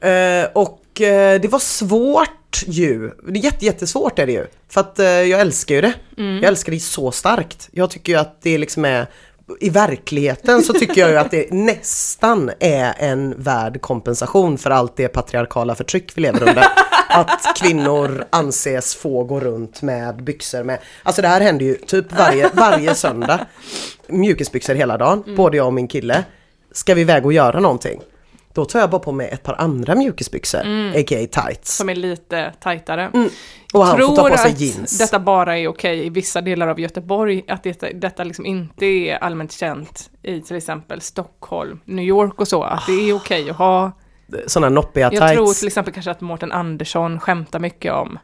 Eh, och eh, det var svårt ju. Det är jätte, jättesvårt är det ju. För att eh, jag älskar ju det. Mm. Jag älskar det så starkt. Jag tycker ju att det liksom är i verkligheten så tycker jag ju att det nästan är en värd kompensation för allt det patriarkala förtryck vi lever under. Att kvinnor anses få gå runt med byxor med, alltså det här händer ju typ varje, varje söndag. Mjukisbyxor hela dagen, Mm. både jag och min kille. Ska vi iväg och göra någonting? Då tar jag bara på mig ett par andra mjukisbyxor, a.k.a. tights. Mm. Som är lite tajtare. Och han får ta på sig att jeans. detta bara är okej i vissa delar av Göteborg, att detta, detta liksom inte är allmänt känt i till exempel Stockholm, New York och så, att det är okej att ha. Sådana noppiga Jag tror tights. till exempel kanske att Mårten Andersson skämtar mycket om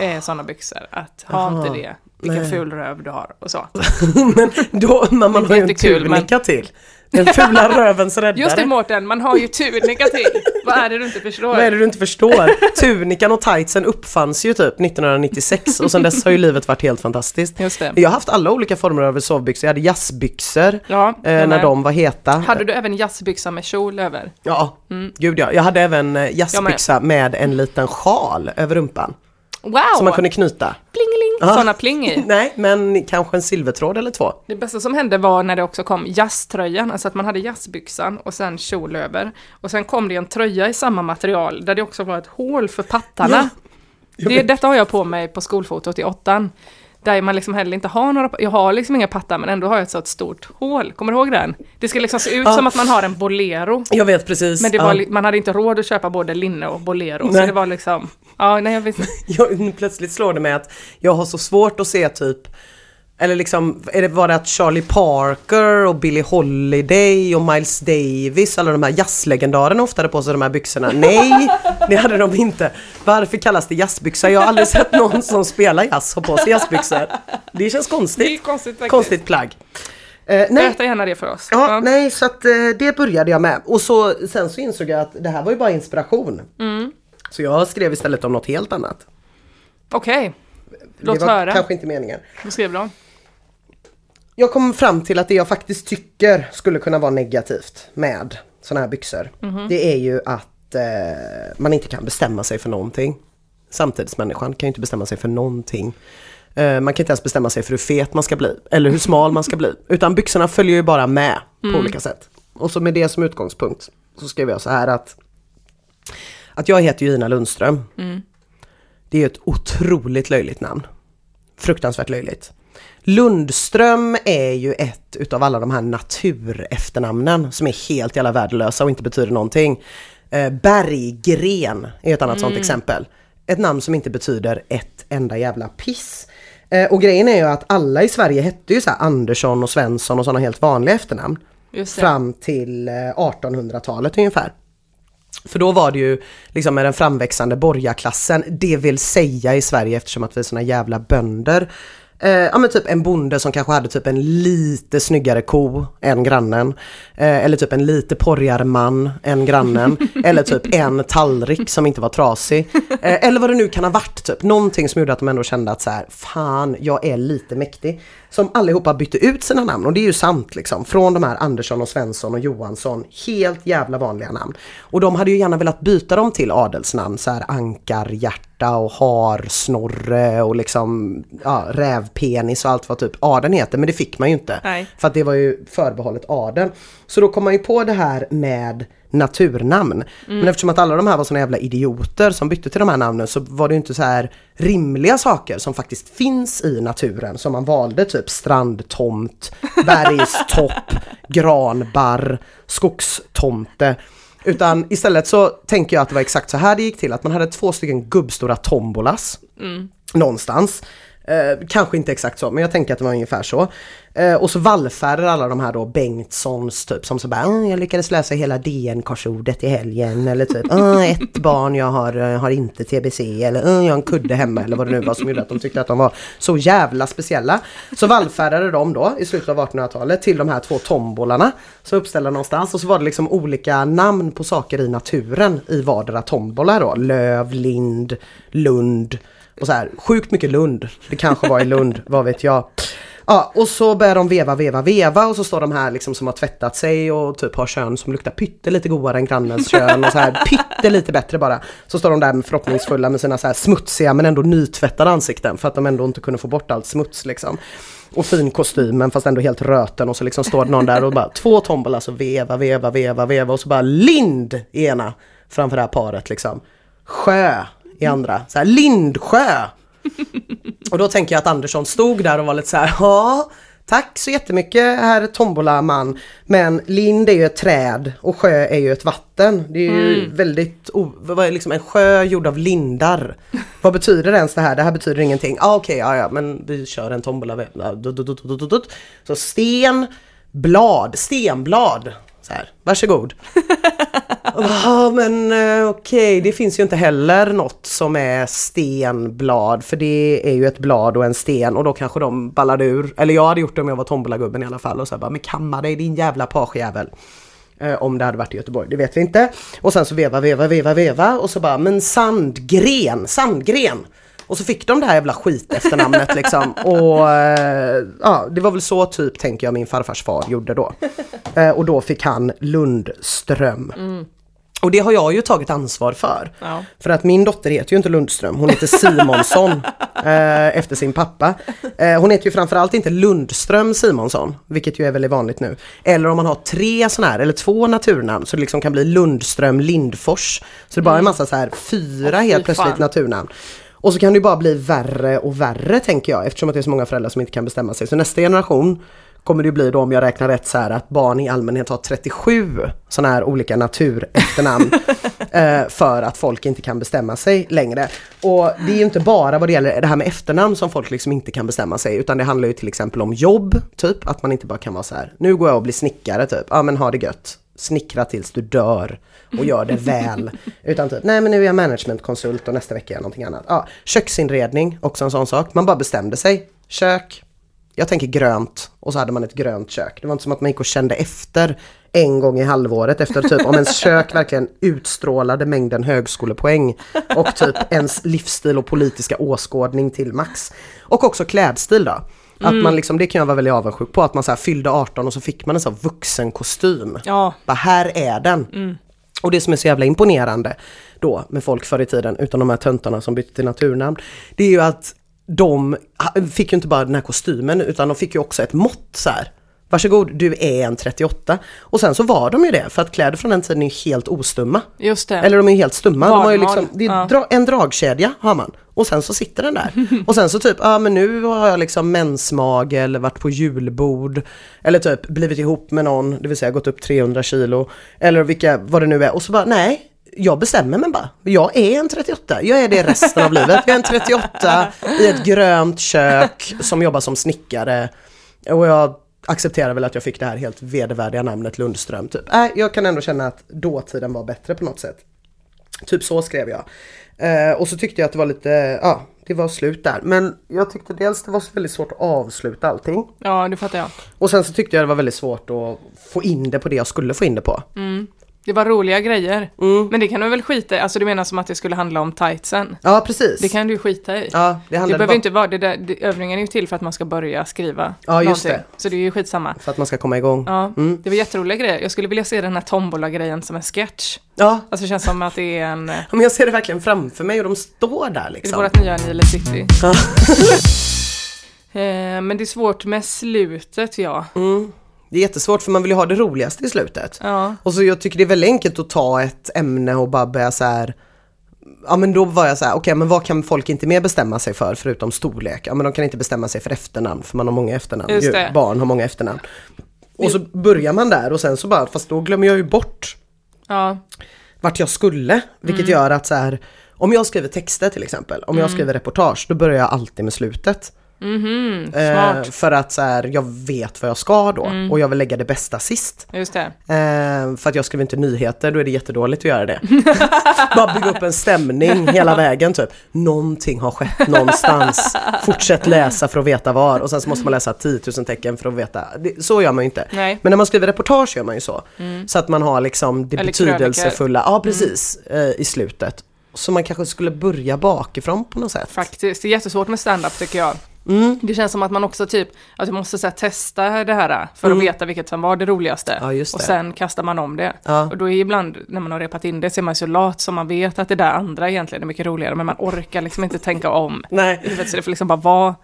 eh, sådana byxor. Att ha Jaha. inte det, vilken Nej. ful röv du har och så. <laughs> men då, men man har ju en tunika till. Den fula rövens räddare. Just det Mårten, man har ju tunika till. Vad är det du inte förstår? Vad är det du inte förstår? Tunikan och tightsen uppfanns ju typ 1996 och sen dess har ju livet varit helt fantastiskt. Just det. Jag har haft alla olika former av sovbyxor. Jag hade jazzbyxor Ja, eh, när de var heta. Hade du även jazzbyxa med kjol över? Ja, gud ja. Jag hade även eh, jazzbyxa med en liten sjal över rumpan. Wow! Som man kunde knyta. Plingeling! Ja. Sådana pling i. <laughs> Nej, men kanske en silvertråd eller två. Det bästa som hände var när det också kom jazztröjan, alltså att man hade jazzbyxan och sen kjol över. Och sen kom det en tröja i samma material där det också var ett hål för pattarna. jag det, detta har jag på mig på skolfotot i åttan. Där man liksom heller inte har några, jag har liksom inga pattar men ändå har jag ett sånt stort hål. Kommer du ihåg den? Det ska liksom se ut Ja. som att man har en bolero. Jag vet precis. Men det Ja. var, li- man hade inte råd att köpa både linne och bolero. Så Nej. det var liksom, ja nej jag vet <laughs> jag, plötsligt slår det mig att jag har så svårt att se typ eller liksom, är det, var det att Charlie Parker och Billie Holiday och Miles Davis, alla de här jazzlegendarerna ofta hade på sig de här byxorna? Nej, <laughs> det hade de inte. Varför kallas det jazzbyxor? Jag har aldrig sett någon som spelar jazz ha på sig jazzbyxor. Det känns Det är konstigt. konstigt faktiskt. Konstigt plagg. Eh, nej, Berätta gärna det för oss. Ja, nej så att eh, det började jag med. Och så, sen så insåg jag att det här var ju bara inspiration. Mm. Så jag skrev istället om något helt annat. Okej, låt det var höra. kanske inte meningen. Vad skrev du om? Jag kom fram till att det jag faktiskt tycker skulle kunna vara negativt med såna här byxor. Mhm. Det är ju att eh, man inte kan bestämma sig för någonting. Samtidsmänniskan kan ju inte bestämma sig för någonting. Eh, man kan inte ens bestämma sig för hur fet man ska bli eller hur smal man ska bli. <laughs> Utan byxorna följer ju bara med på Mm. olika sätt. Och så med det som utgångspunkt så skrev jag så här att att jag heter ju Ina Lundström. Mm. Det är ju ett otroligt löjligt namn. Fruktansvärt löjligt. Lundström är ju ett utav alla de här naturefternamnen som är helt jävla värdelösa och inte betyder någonting. Eh, Berggren är ett annat sånt exempel. Ett namn som inte betyder ett enda jävla piss. Eh, och grejen är ju att alla i Sverige hette ju så Andersson och Svensson och sådana helt vanliga efternamn. Fram till eh, 1800-talet ungefär. För då var det ju liksom med den framväxande borgarklassen, det vill säga i Sverige eftersom att vi är såna jävla bönder. Eh, ja men typ en bonde som kanske hade typ en lite snyggare ko än grannen. Eh, eller typ en lite porrigare man än grannen. <laughs> eller typ en tallrik som inte var trasig. Eh, eller vad det nu kan ha varit typ. Någonting som gjorde att de ändå kände att så här, fan jag är lite mäktig. Som allihopa bytte ut sina namn och det är ju sant liksom. Från de här Andersson och Svensson och Johansson. Helt jävla vanliga namn. Och de hade ju gärna velat byta dem till adelsnamn. Så här Ankarhjärta och Harsnorre och liksom ja, Rävpenis och allt vad typ adeln heter. Men det fick man ju inte. Nej. För att det var ju förbehållet adeln. Så då kom man ju på det här med naturnamn. Men eftersom att alla de här var såna jävla idioter som bytte till de här namnen så var det ju inte så här rimliga saker som faktiskt finns i naturen som man valde typ strandtomt, <laughs> bergstopp, granbarr, skogstomte. Utan istället så tänker jag att det var exakt så här det gick till, att man hade två stycken gubbstora tombolas någonstans. Eh, kanske inte exakt så, men jag tänker att det var ungefär så. Eh, och så vallfärdar alla de här då Bengtssons typ som så bara ah, jag lyckades läsa hela DN-korsordet i helgen eller typ ah, ett barn jag har, eh, har inte TBC eller ah, jag har en kudde hemma eller vad det nu var som gjorde att de tyckte att de var så jävla speciella. Så vallfärdade de då i slutet av 1800-talet till de här två tombolarna som uppställda någonstans och så var det liksom olika namn på saker i naturen i vardera tombola då. Löv, lind, lund och så här, sjukt mycket Lund. Det kanske var i Lund, <laughs> vad vet jag. Ja, och så börjar de veva, veva, veva och så står de här liksom som har tvättat sig och typ har kön som luktar pytte lite godare än grannens kön och så här <laughs> pytte lite bättre bara. Så står de där med förhoppningsfulla med sina så här smutsiga men ändå nytvättade ansikten för att de ändå inte kunde få bort allt smuts liksom. Och fin kostym men fast ändå helt röten och så liksom står någon där och bara två tombolas och veva, veva, veva, veva och så bara Lind i ena framför det här paret liksom. Sjö i andra. Så här, Lindsjö! <laughs> Och då tänker jag att Andersson stod där och var lite så här, ja, tack så jättemycket herr tombola-man. Men lind är ju ett träd och sjö är ju ett vatten. Det är ju väldigt, o- vad är liksom en sjö gjord av lindar. Vad betyder ens det här? Det här betyder ingenting. Ah, Okej, ja, ja, men vi kör en tombola. Så sten, blad, stenblad. Så här, varsågod. <laughs> Ja men eh, okej, det finns ju inte heller något som är stenblad för det är ju ett blad och en sten och då kanske de ballade ur. Eller jag hade gjort det om jag var tombolagubben i alla fall och så här bara men kamma dig din jävla pagejävel. Eh, om det hade varit i Göteborg, det vet vi inte. Och sen så veva, veva, veva, veva och så bara men Sandgren, Sandgren. Och så fick de det här jävla skit efter namnet liksom. <laughs> Och eh, ja, det var väl så typ tänker jag min farfars far gjorde då. Och då fick han Lundström. Och det har jag ju tagit ansvar för. Ja. För att min dotter heter ju inte Lundström, hon heter Simonsson <laughs> eh, efter sin pappa. Eh, hon heter ju framförallt inte Lundström Simonsson, vilket ju är väldigt vanligt nu. Eller om man har tre sådana här, eller två naturnamn, så det liksom kan bli Lundström Lindfors. Så det är bara en massa så här fyra fy helt plötsligt fan. naturnamn. Och så kan det ju bara bli värre och värre tänker jag eftersom att det är så många föräldrar som inte kan bestämma sig. Så nästa generation kommer det bli då om jag räknar rätt så här att barn i allmänhet har 37 sådana här olika naturefternamn <laughs> eh, för att folk inte kan bestämma sig längre. Och det är ju inte bara vad det gäller det här med efternamn som folk liksom inte kan bestämma sig utan det handlar ju till exempel om jobb, typ att man inte bara kan vara så här nu går jag och blir snickare typ, ja men ha det gött snickra tills du dör och gör det väl. <laughs> Utan typ, nej men nu är jag managementkonsult och nästa vecka är jag någonting annat. Ja, köksinredning, också en sån sak. Man bara bestämde sig. Kök, jag tänker grönt och så hade man ett grönt kök. Det var inte som att man gick och kände efter en gång i halvåret efter typ om ens kök verkligen utstrålade mängden högskolepoäng och typ ens livsstil och politiska åskådning till max. Och också klädstil då. Att man liksom, det kan jag vara väldigt avundsjuk på, att man så här fyllde 18 och så fick man en sån vuxenkostym. Ja, Bara här är den. Och det som är så jävla imponerande då med folk förr i tiden, utan de här töntarna som bytte till naturnamn, det är ju att de fick ju inte bara den här kostymen utan de fick ju också ett mått så här. Varsågod, du är en 38. Och sen så var de ju det, för att kläder från den tiden är helt ostumma. just det. Eller de är helt stumma. De har ju liksom, det är Ja. en dragkedja har man. Och sen så sitter den där. <laughs> Och sen så typ, ja men nu har jag liksom mensmage eller varit på julbord. Eller typ blivit ihop med någon, det vill säga gått upp 300 kilo. Eller vilka, vad det nu är. Och så bara, nej. Jag bestämmer mig bara. Jag är en 38. Jag är det resten av livet. Jag är en 38 i ett grönt kök som jobbar som snickare. Och jag accepterar väl att jag fick det här helt vedervärdiga namnet Lundström. Typ. Äh, jag kan ändå känna att dåtiden var bättre på något sätt. Typ så skrev jag. Eh, och så tyckte jag att det var lite, ja, det var slut där. Men jag tyckte dels det var väldigt svårt att avsluta allting. Ja, det fattar jag. Och sen så tyckte jag det var väldigt svårt att få in det på det jag skulle få in det på. Det var roliga grejer. Mm. Men det kan du väl skita i? Alltså du menar som att det skulle handla om tightsen? Ja, precis. Det kan du ju skita i. Ja, det det handlade behöver bara inte vara, det där, det, övningen är ju till för att man ska börja skriva Ja, just någonting. Så det är ju skitsamma. för att man ska komma igång. Ja, Mm. det var jätteroliga grejer. Jag skulle vilja se den här tombola-grejen som en sketch. Ja, Alltså det känns som att det är en... eh, men jag ser det verkligen framför mig och de står där Det är liksom. vårt nya Nile City. Ja. <laughs> Eh, Men det är svårt med slutet, ja. Mm. Det är jättesvårt för man vill ju ha det roligaste i slutet. Ja, Och så jag tycker det är väldigt enkelt att ta ett ämne och bara börja så här. Ja men då var jag så här, okej men vad kan folk inte mer bestämma sig för förutom storlek? Ja men de kan inte bestämma sig för efternamn för man har många efternamn. Ju. Barn har många efternamn. Och så börjar man där och sen så bara, fast då glömmer jag ju bort ja, vart jag skulle. Vilket gör att så här, om jag skriver texter till exempel, om jag skriver reportage, då börjar jag alltid med slutet. Mhm, Eh, smart. för att så här, jag vet vad jag ska då och jag vill lägga det bästa sist. Just det. Eh, för att jag skriver inte nyheter, då är det jättedåligt att göra det. <laughs> Bara bygga upp en stämning hela vägen typ. Någonting har skett någonstans. Fortsätt läsa för att veta var. Och sen så måste man läsa 10 000 tecken för att veta. Det, så gör man ju inte. Nej. Men när man skriver reportage gör man ju så. Så att man har liksom det Eller betydelsefulla, ja precis, eh, i slutet. Så man kanske skulle börja bakifrån på något sätt. Faktiskt, det är jättesvårt med stand-up tycker jag. Mm. Det känns som att man också typ, att du måste så här, testa det här för att veta vilket som var det roligaste. Mm. Ja, just och det. sen kastar man om det. Ja. Och då är ibland, när man har repat in det, så är man så lat som man vet att det där andra egentligen är mycket roligare, men man orkar liksom inte tänka om. <laughs> Nej. Så det får liksom bara vara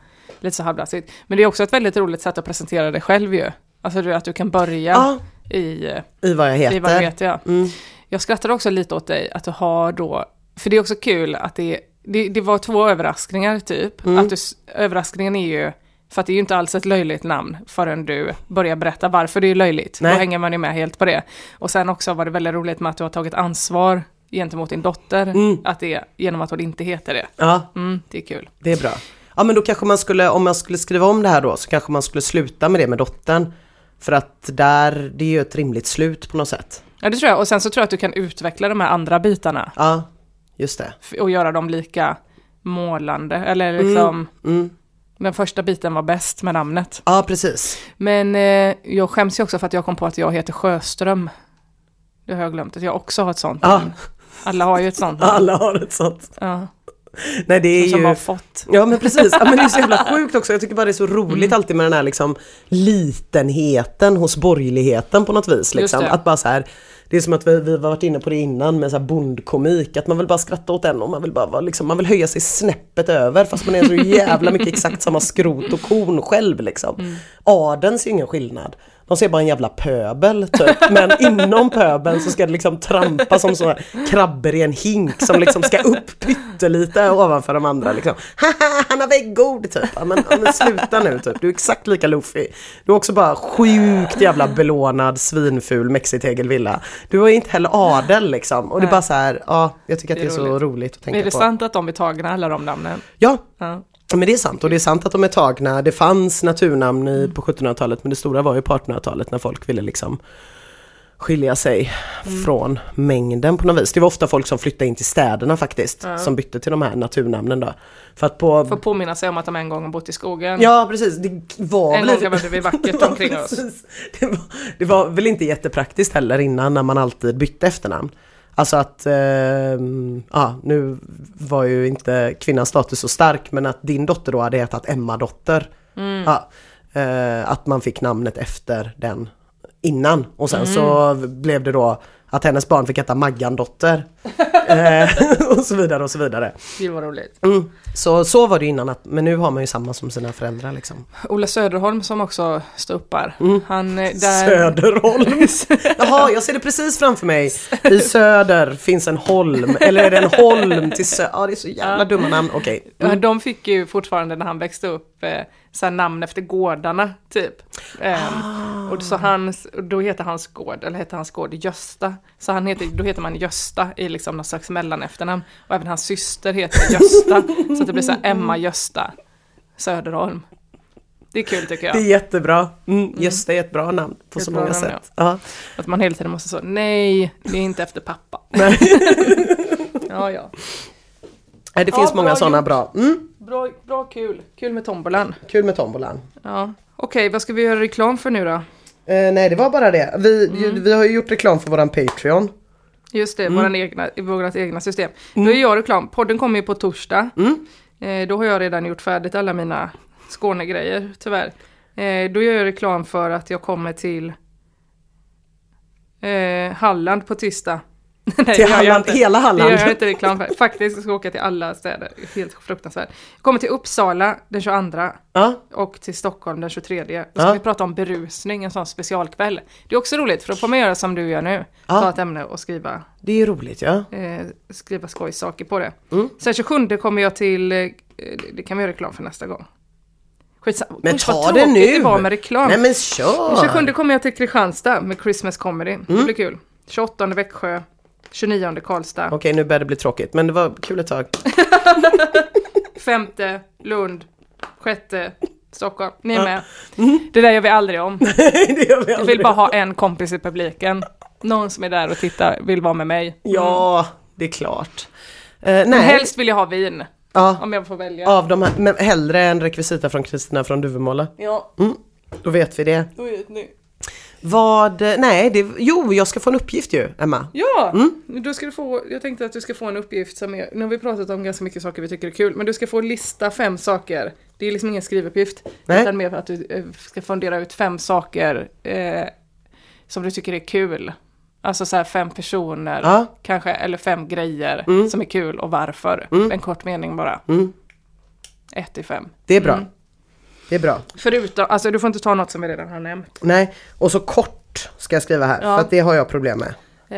lite så halvdassigt. Men det är också ett väldigt roligt sätt att presentera det själv ju. Alltså att du kan börja Ja, i, i vad jag heter. i vad du heter. Ja. Mm. Jag skrattar också lite åt dig att du har då, för det är också kul att det, det, det var två överraskningar typ. Mm. Att du, överraskningen är ju, för att det är ju inte alls ett löjligt namn förrän du börjar berätta varför det är löjligt. Nej. Då hänger man ju med helt på det. Och sen också var det väldigt roligt med att du har tagit ansvar gentemot din dotter, Mm. att det genom att hon inte heter det. Ja, Mm, det är kul. Det är bra. Ja men då kanske man skulle, om man skulle skriva om det här då, så kanske man skulle sluta med det med dottern. För att där, det är ju ett rimligt slut på något sätt. Ja, det tror jag. Och sen så tror jag att du kan utveckla de här andra bitarna Ja, just det. och göra dem lika målande. Eller liksom, Mm. den första biten var bäst med namnet. Ja, precis. Men eh, jag skäms ju också för att jag kom på att jag heter Sjöström. Det har jag glömt, att jag också har ett sånt namn. Alla har ju ett sånt. <laughs> Alla har ett sånt. Ja, Nej, det är som ju... har fått. Ja men precis, ja, men det är så <laughs> jävla sjukt också. Jag tycker bara det är så roligt alltid med den här liksom litenheten hos borgerligheten på något vis. Liksom. Att bara så här, det är som att vi, vi varit inne på det innan med så här bondkomik, att man vill bara skratta åt en och man vill bara liksom, man vill höja sig snäppet över fast man är så jävla mycket exakt samma skrot och korn själv liksom. Adeln ser ingen skillnad. De ser bara en jävla pöbel typ. Men <laughs> inom pöbeln så ska det liksom trampa som sådana krabbor i en hink som liksom ska upp pyttelite ovanför de andra liksom. Haha, han har väggord typ. Ja, men, men sluta nu typ. Du är exakt lika Luffy. Du är också bara sjukt jävla belånad svinful mexitegelvilla. Du är inte heller adel liksom. Och det är bara så här, ja jag tycker att det Det är, är så roligt. roligt att tänka Är det på. sant att de är tagna, alla de namnen? Ja, Ja. Ja, Men det är sant och det är sant att de är tagna. Det fanns naturnamn i, på 1700-talet men det stora var ju på 1800-talet när folk ville liksom skilja sig Mm. från mängden på något vis. Det var ofta folk som flyttade in till städerna faktiskt som bytte till de här naturnamnen då. För att på... Får påminna sig om att de en gång har bott i skogen. Ja precis, det var En väl... gång hade vi vackert <laughs> omkring oss. Det var, det var väl inte jättepraktiskt heller innan när man alltid bytte efternamn. Alltså att, ehm, ja nu var ju inte kvinnans status så stark men att din dotter då hade hetat Emma-dotter. Mm. Ja, eh, att man fick namnet efter den innan och sen Mm. så blev det då att hennes barn fick heta Maggan-dotter. <laughs> eh, och så vidare och så vidare. Det var roligt. Mm. Så, så var det innan, att, men nu har man ju samma som sina föräldrar liksom. Ola Söderholm som också ståuppar. Mm. Han, eh, där... Söderholm. Jaha, jag ser det precis framför mig. I söder finns en holm, eller är det en holm till söder? Ja, det är så jävla dumma namn. Okej. Ja, De fick ju fortfarande när han växte upp eh, så namn efter gårdarna typ. Ehm, och så hans, då heter hans gård, eller heter hans gård Gösta. Så han heter, då heter man Gösta i liksom någon slags mellanefternnamn. Och även hans syster heter Gösta. <laughs> så det blir så Emma Gösta Söderholm. Det är kul tycker Det är jag. jättebra. Mm, Gösta är ett bra namn på Ett så många namn, sätt. Ja. Att man hela tiden måste så, nej, det är inte efter pappa. <laughs> Ja, ja. Nej, det Ja, finns många bra sådana bra. Mm, Bra, bra kul. Kul med tombolan. kul med tombolan. Ja. Okej, vad ska vi göra reklam för nu då? Eh, nej, det var bara det. Vi, Mm. vi har ju gjort reklam för våran Patreon. Just det, Mm. våran egna, vårat egna system. Då är jag reklam. Podden kommer ju på torsdag. Mm. Eh, då har jag redan gjort färdigt alla mina Skånegrejer, tyvärr. Eh, då gör jag reklam för att jag kommer till eh, Halland på tisdag. <laughs> Nej, det Till Halland, inte. hela Det Halland. gör jag inte reklam för. Faktiskt, jag ska åka till alla städer. Helt fruktansvärt. Jag kommer till Uppsala den 22 Ja, och till Stockholm den 23. Då ska Ja. vi prata om berusning, en sån specialkväll. Det är också roligt, för då får man göra som du gör nu. Ja. Ta ett ämne och skriva det är roligt ja. eh, skriva skojsaker på det. Mm. Sen 27 kommer jag till, eh, det kan vi göra reklam för nästa gång. Skitsamma. Men Usch, ta det nu! det var med reklam. Nej men kör! 27 kommer jag till Kristianstad med Christmas Comedy. Mm. Det blir kul. 28 Växjö, 29 Karlstad, Okej nu börjar det bli tråkigt men det var kul ett tag. <laughs> femte Lund, sjätte Stockholm. Ni är Ja. med. Det där gör vi aldrig om. <laughs> det gör vi Jag aldrig. vill bara ha en kompis i publiken. Någon som är där och tittar, vill vara med mig. Ja, det är klart. Men nej, helst vill jag ha vin, ja, om jag får välja. av de här, men hellre en rekvisita från Kristina från Duvemåla. Ja, Då vet vi det. då vet ni. Vad, nej, det, jo jag ska få en uppgift ju, Emma. Ja, Mm. då ska du få, jag tänkte att du ska få en uppgift som är, nu har vi pratat om ganska mycket saker vi tycker är kul, men du ska få lista fem saker. Det är liksom ingen skrivuppgift, Nej. utan mer för att du eh, ska fundera ut fem saker eh, som du tycker är kul. Alltså så här fem personer, Ja. kanske, eller fem grejer Mm. som är kul och varför. Mm. En kort mening bara. Mm. Ett till fem. Det är bra. Det är bra. Förutom, alltså du får inte ta något som vi redan har nämnt. Nej, och så kort ska jag skriva här, Ja. för att det har jag problem med.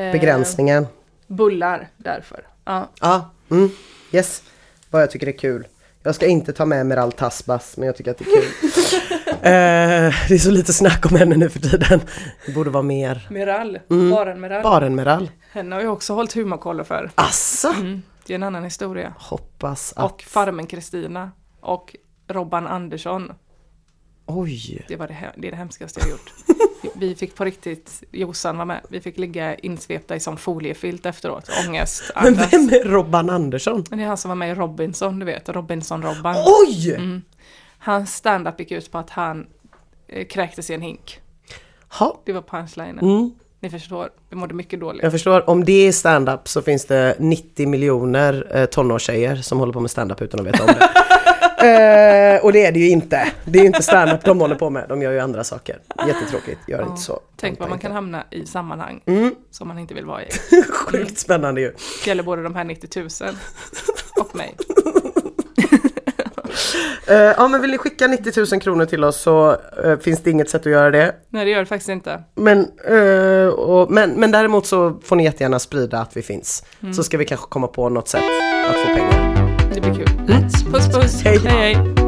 Eh, Begränsningen. Bullar, därför. Ja. Ja, mm. yes. Vad jag tycker är kul. Jag ska inte ta med Meral Tasbas, men jag tycker att det är kul. <laughs> eh, det är så lite snack om henne nu för tiden. Det borde vara mer. Meral, Mm. baren Meral. Baren Meral. Henne har jag också hållit humorkoll för. Asså? Mm. Det är en annan historia. Hoppas att... Och farmen Kristina. Och Robban Andersson. Oj. Det var det, det, är det hemskaste jag gjort. <laughs> Vi fick på riktigt, Jossan var med, vi fick ligga insvepta i sån foliefilt efteråt. Ångest, Men andas. vem är Robban Andersson? Men det är han som var med i Robinson, du vet, Robinson-Robban. Oj! Mm. Hans stand-up gick ut på att han eh, kräktes i en hink. Ha. Det var punchlinen. Mm. Ni förstår, vi mådde mycket dåligt. Jag förstår, om det är stand-up så finns det 90 miljoner eh, tonårstjejer som håller på med stand-up utan att veta om det. <laughs> eh, och det är det ju inte. Det är ju inte stand-up de håller på med, de gör ju andra saker. Jättetråkigt, gör Ja. inte så. Tänk vad man kan hamna i sammanhang Mm. som man inte vill vara i. <laughs> Sjukt spännande ju. Det gäller både de här 90 000 och mig. <laughs> Eh, ja men vill ni skicka 90 000 kronor till oss så eh, finns det inget sätt att göra det. Nej, det gör det faktiskt inte. Men, eh, och, men, men däremot så får ni jättegärna sprida att vi finns. Så ska vi kanske komma på något sätt att få pengar. Det blir kul. Puss puss. Hej. hej. hej.